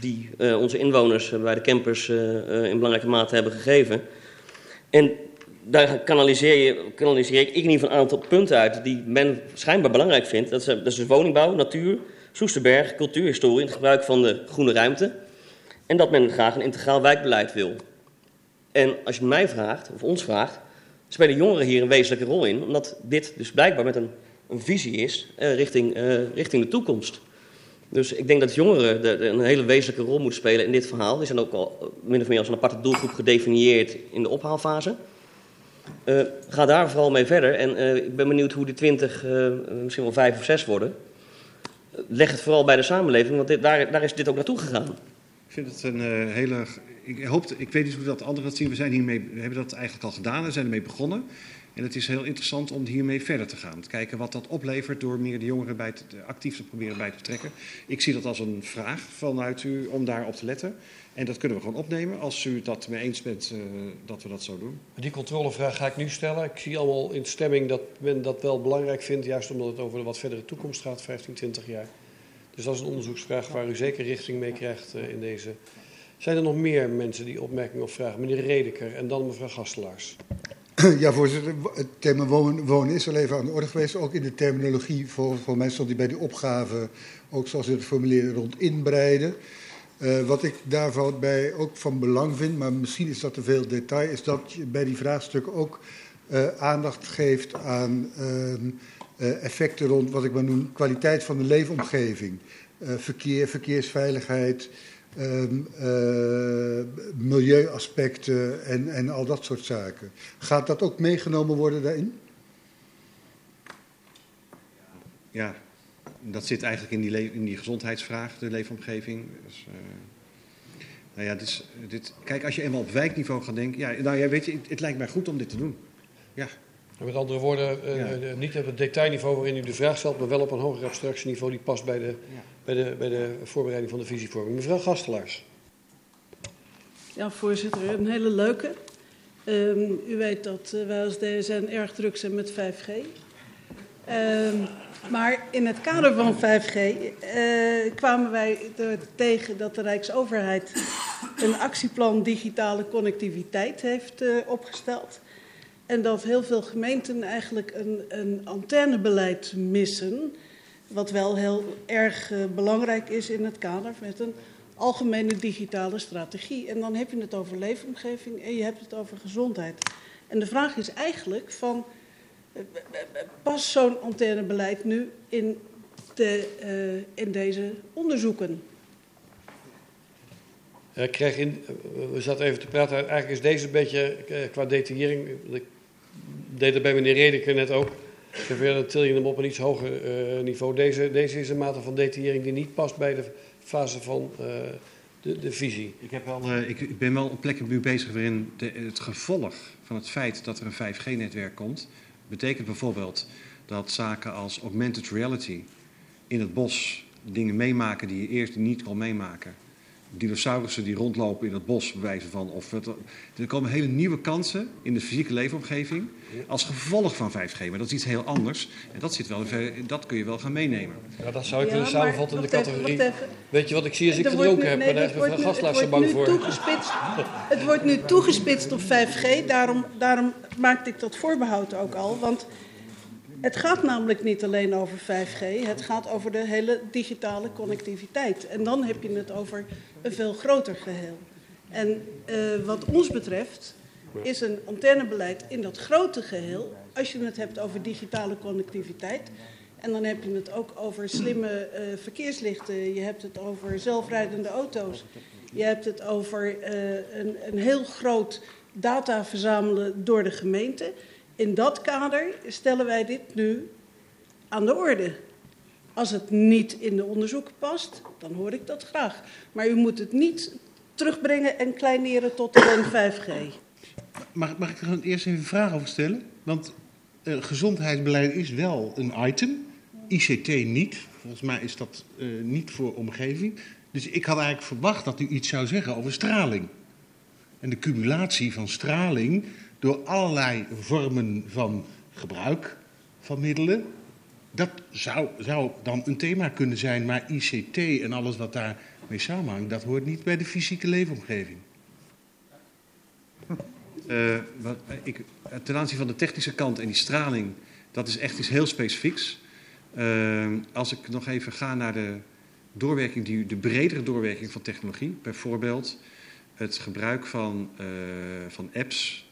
die onze inwoners bij de campers in belangrijke mate hebben gegeven. En daar kanaliseer, je, ik in ieder geval een aantal punten uit die men schijnbaar belangrijk vindt. Dat is, dus woningbouw, natuur, Soesterberg, cultuurhistorie, het gebruik van de groene ruimte. En dat men graag een integraal wijkbeleid wil. En als je mij vraagt, of ons vraagt, spelen jongeren hier een wezenlijke rol in. Omdat dit dus blijkbaar met een, een visie is eh, richting, eh, richting de toekomst. Dus ik denk dat jongeren een hele wezenlijke rol moeten spelen in dit verhaal. Die zijn ook al eh, min of meer als een aparte doelgroep gedefinieerd in de ophaalfase. Eh, ga daar vooral mee verder. En eh, ik ben benieuwd hoe die 20, eh, misschien wel vijf of zes worden. Leg het vooral bij de samenleving, want daar, daar is dit ook naartoe gegaan. Ik vind het een hele. Ik, hoop, ik weet niet hoe dat anderen dat zien. We, zijn hiermee, we hebben dat eigenlijk al gedaan. We zijn ermee begonnen. En het is heel interessant om hiermee verder te gaan. Te kijken wat dat oplevert door meer de jongeren bij te, actief te proberen bij te betrekken. Ik zie dat als een vraag vanuit u om daarop te letten. En dat kunnen we gewoon opnemen als u het dat mee eens bent eh, dat we dat zo doen. Die controlevraag ga ik nu stellen. Ik zie allemaal in stemming dat men dat wel belangrijk vindt, juist omdat het over de wat verdere toekomst gaat, 15, 20 jaar. Dus dat is een onderzoeksvraag waar u zeker richting mee krijgt eh, in deze. Zijn er nog meer mensen die opmerkingen of vragen? Meneer Redeker en dan mevrouw Gastelaars. Ja, voorzitter. Het thema wonen, wonen is al even aan de orde geweest. Ook in de terminologie, voor, voor mij stond die bij die opgave, ook zoals u het formuleerde, rond inbreiden. Eh, wat ik daarvan bij ook van belang vind, maar misschien is dat te veel detail, is dat je bij die vraagstukken ook eh, aandacht geeft aan ehm, eh, effecten rond wat ik maar noem kwaliteit van de leefomgeving. Verkeer, verkeersveiligheid, ehm, eh, milieuaspecten en, en al dat soort zaken. Gaat dat ook meegenomen worden daarin? Ja, dat zit eigenlijk in die, in die gezondheidsvraag, de leefomgeving. Dus, eh, nou ja, dit is, dit, kijk, als je eenmaal op wijkniveau gaat denken. Ja, nou ja, weet je, het, het lijkt mij goed om dit te doen. Ja. Met andere woorden, eh, Ja. eh, niet op het detailniveau waarin u de vraag stelt, maar wel op een hoger abstractieniveau die past bij de, bij de, bij de voorbereiding van de visievorming. Mevrouw Gastelaars. Ja, voorzitter, een hele leuke. Ehm, u weet dat wij als DSN erg druk zijn met 5G. Ehm, maar in het kader van 5G eh, kwamen wij er tegen dat de Rijksoverheid een actieplan digitale connectiviteit heeft eh, opgesteld. En dat heel veel gemeenten eigenlijk een, een antennebeleid missen. Wat wel heel erg eh, belangrijk is in het kader met een algemene digitale strategie. En dan heb je het over leefomgeving en je hebt het over gezondheid. En de vraag is eigenlijk van, past zo'n antennebeleid nu in, de, eh, in deze onderzoeken? Ik krijg in, we zaten even te praten. Eigenlijk is deze een beetje eh, qua detaillering. Ik deed dat bij meneer Redeker net ook. Dan til je hem op een iets hoger eh, niveau. Deze, deze is een mate van detaillering die niet past bij de fase van eh, de, de visie. Ik, heb wel, eh, ik, ik ben wel op plekken nu bezig waarin de, het gevolg van het feit dat er een 5G-netwerk komt, betekent bijvoorbeeld dat zaken als augmented reality in het bos dingen meemaken die je eerst niet kon meemaken. Dinosaurussen die rondlopen in het bos, bij wijze van. Of het, er komen hele nieuwe kansen in de fysieke leefomgeving als gevolg van 5G. Maar dat is iets heel anders. En dat, zit wel, ver- dat kun je wel gaan meenemen. Ja, dat zou ik Ja, willen maar samenvatten in de even, categorie. even. Weet je wat ik zie als ik gedronken heb? nee, en een het bang wordt nu voor. toegespitst. Het wordt nu toegespitst op 5G, daarom, daarom maakte ik dat voorbehoud ook al. Want het gaat namelijk niet alleen over 5G, het gaat over de hele digitale connectiviteit. En dan heb je het over een veel groter geheel. En eh, wat ons betreft is een antennebeleid in dat grote geheel, als je het hebt over digitale connectiviteit, en dan heb je het ook over slimme eh, verkeerslichten, je hebt het over zelfrijdende auto's, je hebt het over eh, een, een heel groot data verzamelen door de gemeente. In dat kader stellen wij dit nu aan de orde. Als het niet in de onderzoeken past, dan hoor ik dat graag. Maar u moet het niet terugbrengen en kleineren tot alleen 5G. Mag, mag ik er eerst even een vraag over stellen? Want eh, gezondheidsbeleid is wel een item, ICT niet. Volgens mij is dat eh, niet voor omgeving. Dus ik had eigenlijk verwacht dat u iets zou zeggen over straling. En de cumulatie van straling door allerlei vormen van gebruik van middelen. Dat zou, zou dan een thema kunnen zijn, maar ICT en alles wat daarmee samenhangt, dat hoort niet bij de fysieke leefomgeving. Eh, wat, eh, ik, eh, ten aanzien van de technische kant en die straling, dat is echt iets heel specifieks. Als ik nog even ga naar de doorwerking, die, de bredere doorwerking van technologie, bijvoorbeeld het gebruik van, van apps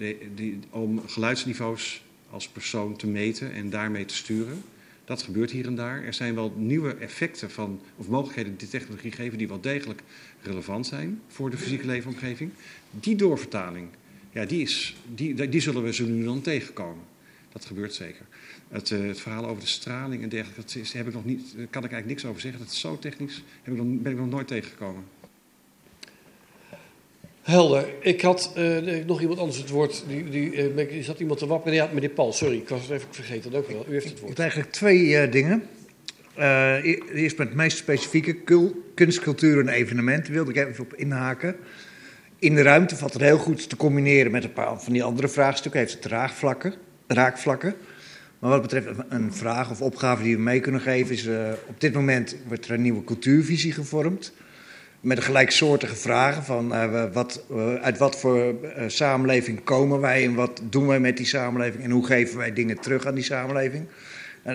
de, om geluidsniveaus als persoon te meten en daarmee te sturen. Dat gebeurt hier en daar. Er zijn wel nieuwe effecten van, of mogelijkheden die technologie geven die wel degelijk relevant zijn voor de fysieke leefomgeving. Die doorvertaling, ja, die, is, die, die zullen we zo nu dan tegenkomen. Dat gebeurt zeker. Het, eh, het verhaal over de straling en dergelijke, dat heb ik nog niet, daar kan ik eigenlijk niks over zeggen. Dat is zo technisch, heb ik nog, ben ik nog nooit tegengekomen. Helder. Ik had eh, nog iemand anders het woord. Die, die, eh, ik- zat iemand te wapperen. Ja, meneer Paul, sorry. Ik was het even vergeten. U wel. U heeft het Ik woord. heb eigenlijk twee eh, dingen. Eh, eerst met het meest specifieke kunst, cultuur en evenementen wilde ik even op inhaken. In de ruimte valt het heel goed te combineren met een paar van die andere vraagstukken. Heeft het raakvlakken. raakvlakken. Maar wat betreft een- vraag of opgave die we mee kunnen geven, is eh, op dit moment wordt er een nieuwe cultuurvisie gevormd. Met gelijksoortige vragen van eh, wat, eh, uit wat voor eh, samenleving komen wij en wat doen wij met die samenleving en hoe geven wij dingen terug aan die samenleving. Eh,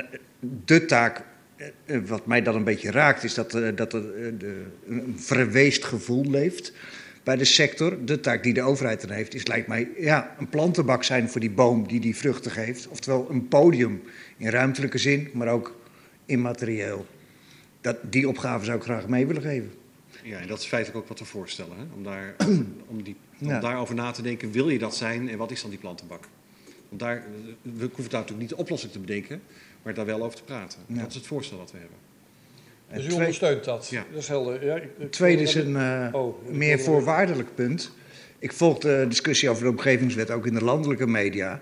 de taak, wat mij dan een beetje raakt, is dat, dat er een verweest gevoel leeft bij de sector. De taak die de overheid dan heeft, is lijkt mij ja, een plantenbak zijn voor die boom die die vruchten geeft. Oftewel een podium in ruimtelijke zin, maar ook immaterieel. Dat, die opgave zou ik graag mee willen geven. Ja, en dat is feitelijk ook wat we voorstellen. Hè? Om, daar, om, die, om Ja. daarover na te denken, wil je dat zijn en wat is dan die plantenbak? Want daar, we hoeven daar natuurlijk niet de oplossing te bedenken, maar daar wel over te praten. Ja. Dat is het voorstel wat we hebben. En Dus u twee- ondersteunt dat? Ja. Dat is helder. Ja, ik- ik- Tweede is een eh, Oh, ik meer voorwaardelijk punt. Ik volg de discussie over de omgevingswet ook in de landelijke media.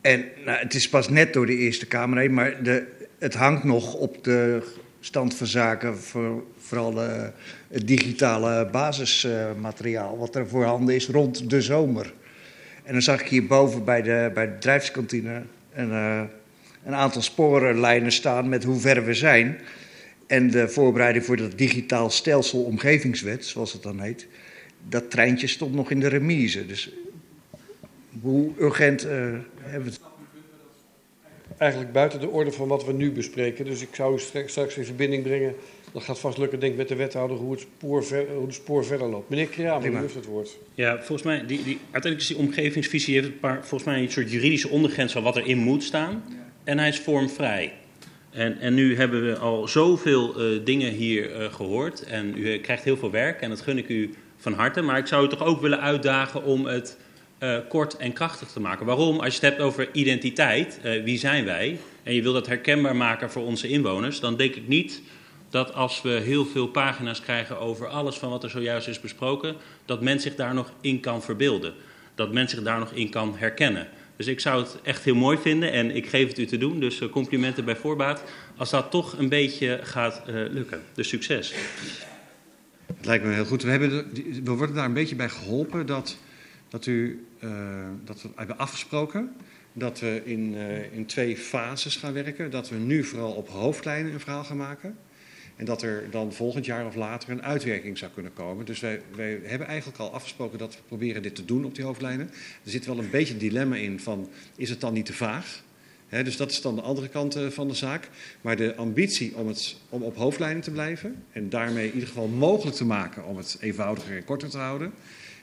En nou, het is pas net door de Eerste Kamer heen, maar de, het hangt nog op de stand van zaken voor vooral eh, het digitale basismateriaal wat er voorhanden is rond de zomer. En dan zag ik hierboven bij de, bij de bedrijfskantine een, eh, een aantal sporenlijnen staan met hoe ver we zijn. En de voorbereiding voor dat digitaal stelsel omgevingswet, zoals het dan heet, dat treintje stond nog in de remise. Dus hoe urgent eh, hebben we het? Eigenlijk buiten de orde van wat we nu bespreken. Dus ik zou u straks in verbinding brengen. Dat gaat vast lukken, denk ik, met de wethouder hoe het spoor, ver, hoe het spoor verder loopt. Meneer Kramer, u heeft het woord. Ja, volgens mij, die, die, uiteindelijk is die omgevingsvisie heeft een paar, volgens mij een soort juridische ondergrens van wat erin moet staan. En hij is vormvrij. En, en nu hebben we al zoveel uh, dingen hier uh, gehoord. En u krijgt heel veel werk en dat gun ik u van harte. Maar ik zou u toch ook willen uitdagen om het kort en krachtig te maken. Waarom? Als je het hebt over identiteit, wie zijn wij? En je wil dat herkenbaar maken voor onze inwoners, dan denk ik niet dat als we heel veel pagina's krijgen over alles van wat er zojuist is besproken, dat men zich daar nog in kan verbeelden. Dat men zich daar nog in kan herkennen. Dus ik zou het echt heel mooi vinden en ik geef het u te doen. Dus eh, complimenten bij voorbaat. Als dat toch een beetje gaat uh, lukken. Dus succes. Het lijkt me heel goed. We, hebben, we worden daar een beetje bij geholpen dat, dat, u, uh, dat we hebben afgesproken dat we in, in twee fases gaan werken. Dat we nu vooral op hoofdlijnen een verhaal gaan maken. En dat er dan volgend jaar of later een uitwerking zou kunnen komen. Dus wij, wij hebben eigenlijk al afgesproken dat we proberen dit te doen op die hoofdlijnen. Er zit wel een beetje een dilemma in van, is het dan niet te vaag? Dus dat is dan de andere kant uh, van de zaak. Maar de ambitie om, het, om op hoofdlijnen te blijven... en daarmee in ieder geval mogelijk te maken om het eenvoudiger en korter te houden...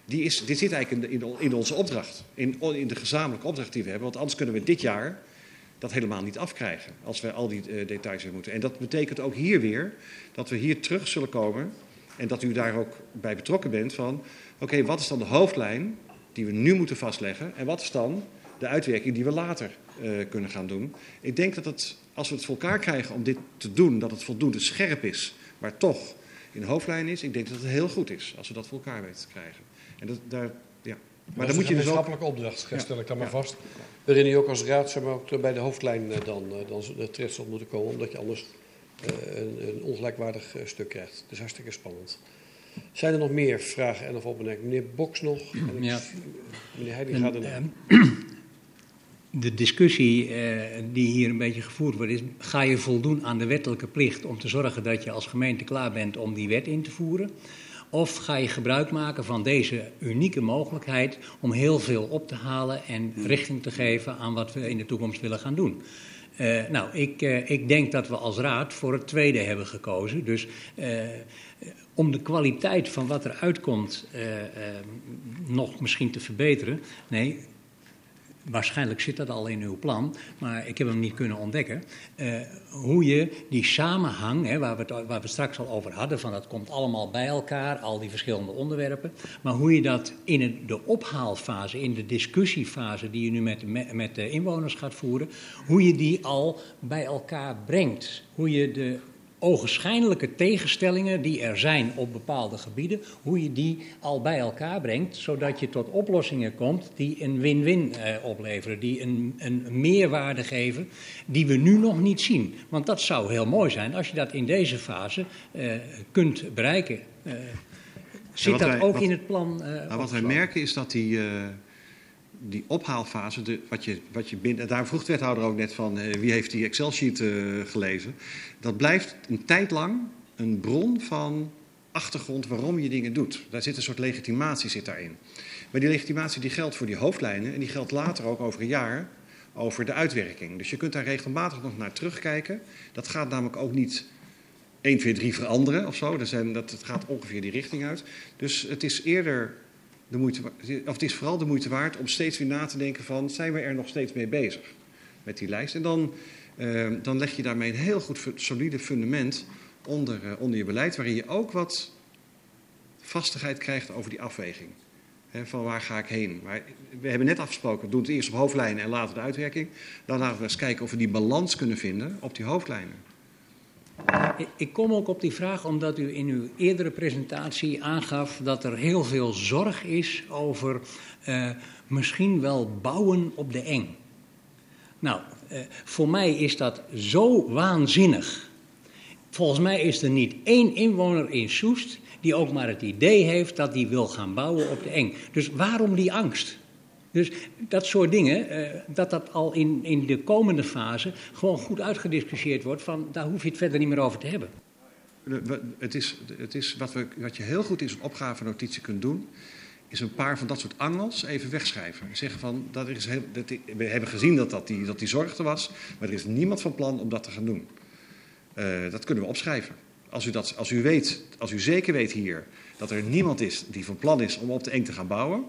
Die is, dit zit eigenlijk in, in, in onze opdracht, in, in de gezamenlijke opdracht die we hebben. Want anders kunnen we dit jaar dat helemaal niet afkrijgen. Als we al die uh, details weer moeten. En dat betekent ook hier weer dat we hier terug zullen komen. En dat u daar ook bij betrokken bent van. Oké, okay, wat is dan de hoofdlijn die we nu moeten vastleggen? En wat is dan de uitwerking die we later uh, kunnen gaan doen? Ik denk dat het, als we het voor elkaar krijgen om dit te doen, dat het voldoende scherp is, maar toch in de hoofdlijn is. Ik denk dat het heel goed is als we dat voor elkaar weten te krijgen. En dat, daar, ja. Maar dan moet je dus ook... opdracht, stel ik dan maar vast. Waarin je ook als raad zeg maar, ook bij de hoofdlijn dan, dan terecht zal moeten komen, omdat je anders een, een, ongelijkwaardig stuk krijgt. Dus hartstikke spannend. Zijn er nog meer vragen en of opmerkingen? Meneer Boks nog? En ja. Meneer Heiding gaat er De discussie die hier een beetje gevoerd wordt is: ga je voldoen aan de wettelijke plicht om te zorgen dat je als gemeente klaar bent om die wet in te voeren? Of ga je gebruik maken van deze unieke mogelijkheid om heel veel op te halen en richting te geven aan wat we in de toekomst willen gaan doen? Uh, nou, ik, uh, ik, denk dat we als raad voor het tweede hebben gekozen. Dus uh, om de kwaliteit van wat er uitkomt nog misschien te verbeteren. Nee, waarschijnlijk zit dat al in uw plan, maar ik heb hem niet kunnen ontdekken. Uh, hoe je die samenhang, hè, waar, we waar we straks al over hadden, van dat komt allemaal bij elkaar, al die verschillende onderwerpen. Maar hoe je dat in de ophaalfase, in de discussiefase die je nu met, met de inwoners gaat voeren, hoe je die al bij elkaar brengt. Hoe je de ogenschijnlijke tegenstellingen die er zijn op bepaalde gebieden, hoe je die al bij elkaar brengt, zodat je tot oplossingen komt die een win-win eh, opleveren, die een, een meerwaarde geven die we nu nog niet zien. Want dat zou heel mooi zijn als je dat in deze fase eh, kunt bereiken. Uh, zit dat wij, ook wat, in het plan? nou, wat wij merken is dat die die ophaalfase, de, wat je, wat je binnen, daar vroeg de wethouder ook net van uh, wie heeft die Excel-sheet uh, gelezen. Dat blijft een tijd lang een bron van achtergrond waarom je dingen doet. Daar zit een soort legitimatie zit daarin. Maar die legitimatie die geldt voor die hoofdlijnen en die geldt later ook over een jaar over de uitwerking. Dus je kunt daar regelmatig nog naar terugkijken. Dat gaat namelijk ook niet 1, 2, 3 veranderen of zo. Zijn, dat, het gaat ongeveer die richting uit. Dus het is eerder de moeite, of het is vooral de moeite waard om steeds weer na te denken van, zijn we er nog steeds mee bezig met die lijst? En dan, uh, dan leg je daarmee een heel goed solide fundament onder, uh, onder je beleid, waarin je ook wat vastigheid krijgt over die afweging. Van waar ga ik heen? We hebben net afgesproken, we doen het eerst op hoofdlijnen en later de uitwerking. Dan laten we eens kijken of we die balans kunnen vinden op die hoofdlijnen. Ik kom ook op die vraag omdat u in uw eerdere presentatie aangaf dat er heel veel zorg is over uh, misschien wel bouwen op de eng. Nou, uh, voor mij is dat zo waanzinnig. Volgens mij is er niet één inwoner in Soest die ook maar het idee heeft dat hij wil gaan bouwen op de eng. Dus waarom die angst? Dus dat soort dingen, uh, dat dat al in, in de komende fase gewoon goed uitgediscussieerd wordt, van daar hoef je het verder niet meer over te hebben. Het is, het is wat, we, wat je heel goed in zo'n opgave-notitie kunt doen, is een paar van dat soort angels even wegschrijven. Zeggen van, dat is we hebben gezien dat, dat, die, dat die zorg er was, maar er is niemand van plan om dat te gaan doen. Uh, dat kunnen we opschrijven. Als u, dat, als u weet, als u zeker weet hier dat er niemand is die van plan is om op de eng te gaan bouwen,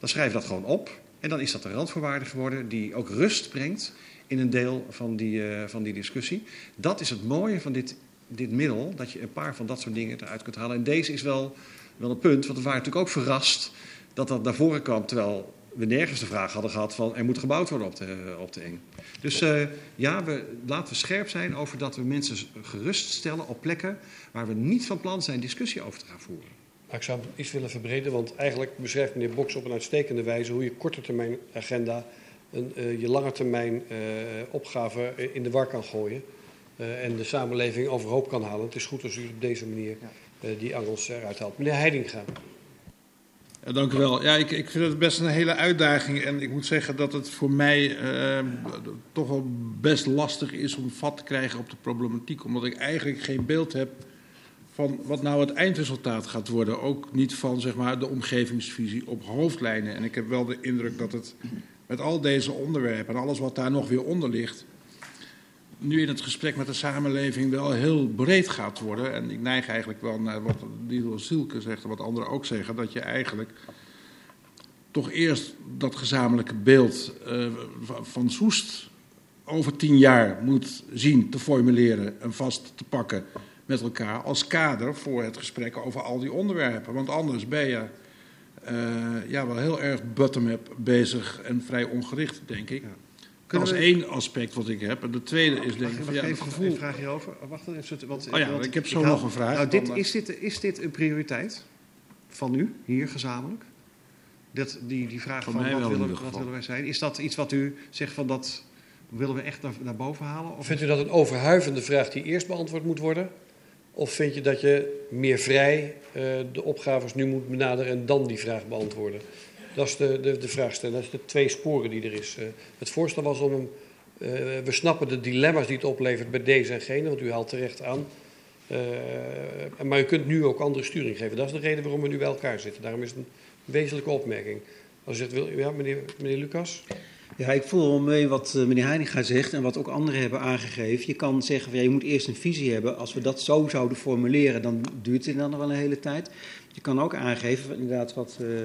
dan schrijf dat gewoon op. En dan is dat een randvoorwaarde geworden die ook rust brengt in een deel van die, uh, van die discussie. Dat is het mooie van dit, dit middel, dat je een paar van dat soort dingen eruit kunt halen. En deze is wel, wel een punt, want we waren natuurlijk ook verrast dat dat naar voren kwam, terwijl we nergens de vraag hadden gehad van er moet gebouwd worden op de, op de eng. Dus uh, ja, we, laten we scherp zijn over dat we mensen geruststellen op plekken waar we niet van plan zijn discussie over te gaan voeren. Ik zou het iets willen verbreden, want eigenlijk beschrijft meneer Boks op een uitstekende wijze hoe je korte termijn agenda een, uh, je lange termijn uh, opgave in de war kan gooien. Uh, en de samenleving overhoop kan halen. Het is goed als u op deze manier die angels eruit haalt. Meneer Heidinga. Ja, dank u wel. Ja, ik, ik vind het best een hele uitdaging. En ik moet zeggen dat het voor mij uh, toch wel best lastig is om vat te krijgen op de problematiek. Omdat ik eigenlijk geen beeld heb van wat nou het eindresultaat gaat worden. Ook niet van zeg maar, de omgevingsvisie op hoofdlijnen. En ik heb wel de indruk dat het met al deze onderwerpen en alles wat daar nog weer onder ligt, nu in het gesprek met de samenleving wel heel breed gaat worden. En ik neig eigenlijk wel naar wat Lido Zielke zegt en wat anderen ook zeggen, dat je eigenlijk toch eerst dat gezamenlijke beeld uh, van Soest over tien jaar moet zien te formuleren en vast te pakken met elkaar als kader voor het gesprek over al die onderwerpen. Want anders ben je uh, ja, wel heel erg bottom-up bezig en vrij ongericht, denk ik. Ja. Dat is we... één aspect wat ik heb. En de tweede is denk ik... Ik even gevoel... een vraag hierover? Wacht even. Want, oh ja, want, ik heb zo ik nog een vraag. Nou, dit, is, dit, is dit een prioriteit van u, hier gezamenlijk? Dat, die, die vraag van, van wat, willen, wat willen wij zijn. Is dat iets wat u zegt van dat willen we echt naar, naar boven halen? Of Vindt u dat een overhuivende vraag die eerst beantwoord moet worden? Of vind je dat je meer vrij uh, de opgaves nu moet benaderen en dan die vraag beantwoorden? Dat is de, de, de vraagstelling. Dat is de twee sporen die er is. Uh, het voorstel was om. Uh, we snappen de dilemma's die het oplevert bij deze en gene, want u haalt terecht aan. maar u kunt nu ook andere sturing geven. Dat is de reden waarom we nu bij elkaar zitten. Daarom is het een wezenlijke opmerking. Als u zegt, wil, ja, meneer, meneer Lucas? Ja, ik voel wel mee wat meneer Heininga zegt en wat ook anderen hebben aangegeven. Je kan zeggen, ja, je moet eerst een visie hebben. Als we dat zo zouden formuleren, dan duurt het dan nog wel een hele tijd. Je kan ook aangeven, inderdaad wat uh, uh,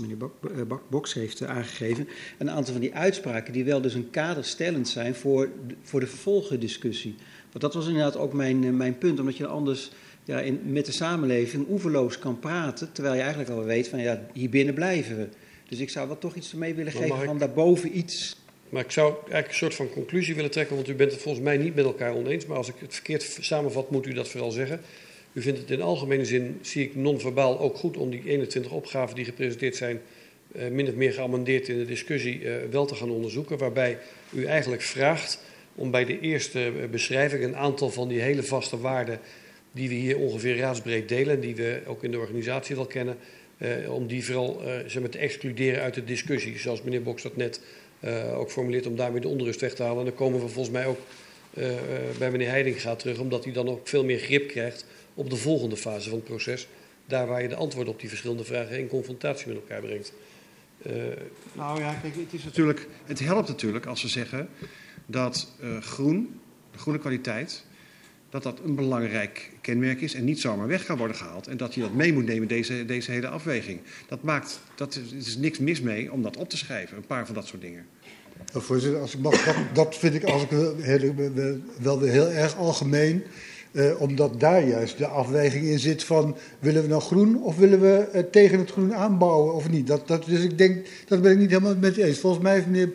meneer uh, Bak, Boks heeft aangegeven, een aantal van die uitspraken die wel dus een kaderstellend zijn voor, voor de vervolgendiscussie. Want dat was inderdaad ook mijn, mijn punt, omdat je anders ja, in, met de samenleving oeverloos kan praten, terwijl je eigenlijk al weet van ja, hier binnen blijven we. Dus ik zou wel toch iets mee willen geven van daarboven iets. Maar ik zou eigenlijk een soort van conclusie willen trekken, want u bent het volgens mij niet met elkaar oneens. Maar als ik het verkeerd samenvat, moet u dat vooral zeggen. U vindt het in algemene zin, zie ik non-verbaal ook goed om die 21 opgaven die gepresenteerd zijn, uh, min of meer geamendeerd in de discussie, uh, wel te gaan onderzoeken. Waarbij u eigenlijk vraagt om bij de eerste beschrijving een aantal van die hele vaste waarden die we hier ongeveer raadsbreed delen, die we ook in de organisatie wel kennen, om die vooral zeg maar, te excluderen uit de discussie. Zoals meneer Boks dat net ook formuleert, om daarmee de onrust weg te halen. En dan komen we volgens mij ook bij meneer Heidinga terug, omdat hij dan ook veel meer grip krijgt op de volgende fase van het proces. Daar waar je de antwoorden op die verschillende vragen in confrontatie met elkaar brengt. Nou ja, kijk, het, is natuurlijk, het helpt natuurlijk als we zeggen dat groen, groene kwaliteit, dat dat een belangrijk kenmerk is en niet zomaar weg kan worden gehaald. En dat je dat mee moet nemen, deze, deze hele afweging. Dat maakt, dat is, is niks mis mee om dat op te schrijven, een paar van dat soort dingen. Voorzitter, als ik mag, dat, dat vind ik als ik heel, wel heel erg algemeen. Uh, omdat daar juist de afweging in zit van willen we nou groen of willen we uh, tegen het groen aanbouwen of niet. Dat, dat, dus ik denk, dat ben ik niet helemaal met eens. Volgens mij heeft meneer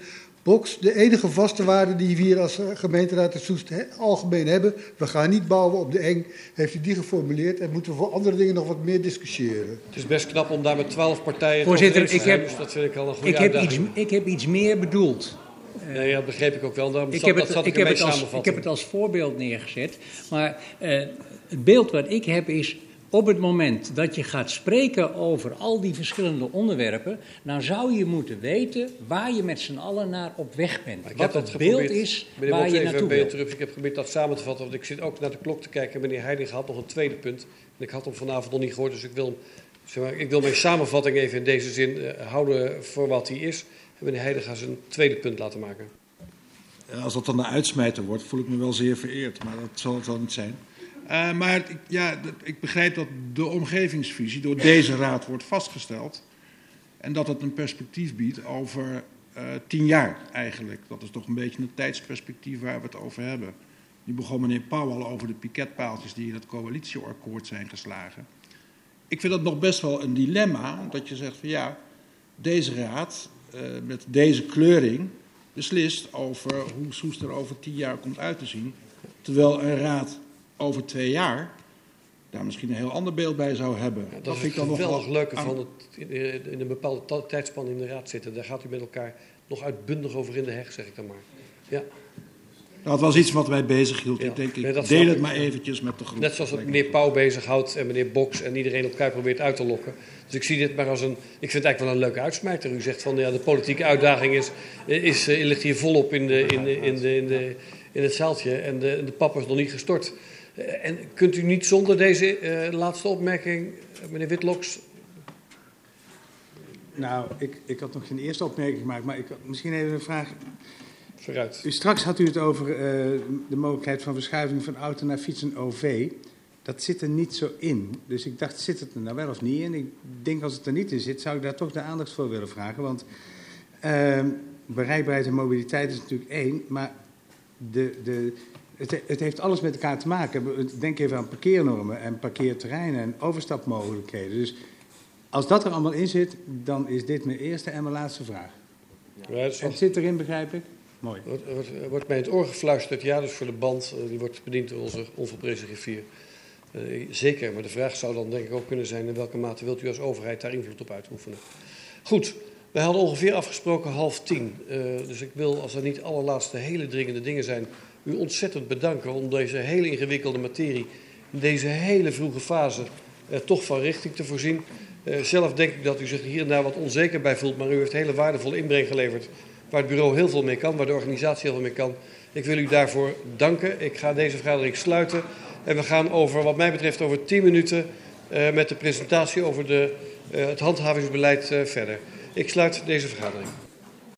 Boks de enige vaste waarde die we hier als gemeenteraad de Soest he, algemeen hebben. We gaan niet bouwen op de eng. Heeft u die geformuleerd en moeten we voor andere dingen nog wat meer discussiëren. Het is best knap om daar met twaalf partijen Voorzitter, ik heb, dus dat vind ik al een goede ik heb, iets, ik heb iets meer bedoeld. Nee, dat begreep ik ook wel. Daarom ik zat, heb, het, dat zat ik, ik, heb het als, ik heb het als voorbeeld neergezet. Maar uh, het beeld wat ik heb is. Op het moment dat je gaat spreken over al die verschillende onderwerpen, dan zou je moeten weten waar je met z'n allen naar op weg bent. Ik wat heb het dat beeld is Meneer waar je naartoe bij wilt. terug. Ik heb geprobeerd dat samen te vatten, want ik zit ook naar de klok te kijken. Meneer Heiding had nog een tweede punt. En ik had hem vanavond nog niet gehoord, dus ik wil, zeg maar, ik wil mijn samenvatting even in deze zin uh, houden voor wat hij is. En meneer Heiding gaat zijn tweede punt laten maken. Als dat dan de uitsmijter wordt, voel ik me wel zeer vereerd, maar dat zal het wel niet zijn. Uh, maar ja, ik begrijp dat de omgevingsvisie door deze raad wordt vastgesteld. En dat het een perspectief biedt over uh, tien jaar eigenlijk. Dat is toch een beetje een tijdsperspectief waar we het over hebben. Nu begon meneer Pauw al over de piketpaaltjes die in het coalitieakkoord zijn geslagen. Ik vind dat nog best wel een dilemma, dat je zegt van ja, deze raad uh, met deze kleuring beslist over hoe Soest er over tien jaar komt uit te zien. Terwijl een raad over twee jaar daar misschien een heel ander beeld bij zou hebben. Ja, dat, vind ik dan nog wel leuke aan... van het in een bepaalde tijdspan in de raad zitten. Daar gaat u met elkaar nog uitbundig over in de heg, zeg ik dan maar. Ja. Dat was iets wat wij bezig hield. Ja. Ik denk, ik nee, deel het maar eventjes met de groep. Net zoals het meneer Pauw bezighoudt en meneer Boks en iedereen elkaar probeert uit te lokken. Dus ik zie dit maar als een, ik vind het eigenlijk wel een leuke uitsmijter. U zegt van ja, de politieke uitdaging is, is, is ligt hier volop in, de, in, de, in, de, in, de, in het zaaltje en de, de pap is nog niet gestort. En kunt u niet zonder deze uh, laatste opmerking, meneer Witloks, nou, ik, ik had nog geen eerste opmerking gemaakt, maar ik had misschien even een vraag. Vooruit. U, straks had u het over uh, de mogelijkheid van verschuiving van auto naar fiets en OV. Dat zit er niet zo in. Dus ik dacht, zit het er nou wel of niet in? Ik denk als het er niet in zit, zou ik daar toch de aandacht voor willen vragen. Want uh, bereikbaarheid en mobiliteit is natuurlijk één, maar de, de, het, het, heeft alles met elkaar te maken. Denk even aan parkeernormen en parkeerterreinen en overstapmogelijkheden. Dus als dat er allemaal in zit, dan is dit mijn eerste en mijn laatste vraag. Ja, het, het zit erin, begrijp ik? Mooi. Er wordt, wordt, wordt mij in het oor gefluisterd, ja, dus voor de band, uh, die wordt bediend door onze onverprezen griffier. Uh, zeker, maar de vraag zou dan denk ik ook kunnen zijn... in welke mate wilt u als overheid daar invloed op uitoefenen? Goed, we hadden ongeveer afgesproken half tien. Uh, dus ik wil, als er niet allerlaatste hele dringende dingen zijn... u ontzettend bedanken om deze hele ingewikkelde materie... in deze hele vroege fase toch van richting te voorzien... Uh, zelf denk ik dat u zich hier en daar wat onzeker bij voelt, maar u heeft hele waardevolle inbreng geleverd. Waar het bureau heel veel mee kan, waar de organisatie heel veel mee kan. Ik wil u daarvoor danken. Ik ga deze vergadering sluiten. En we gaan over, wat mij betreft, over tien minuten uh, met de presentatie over de, het handhavingsbeleid verder. Ik sluit deze vergadering.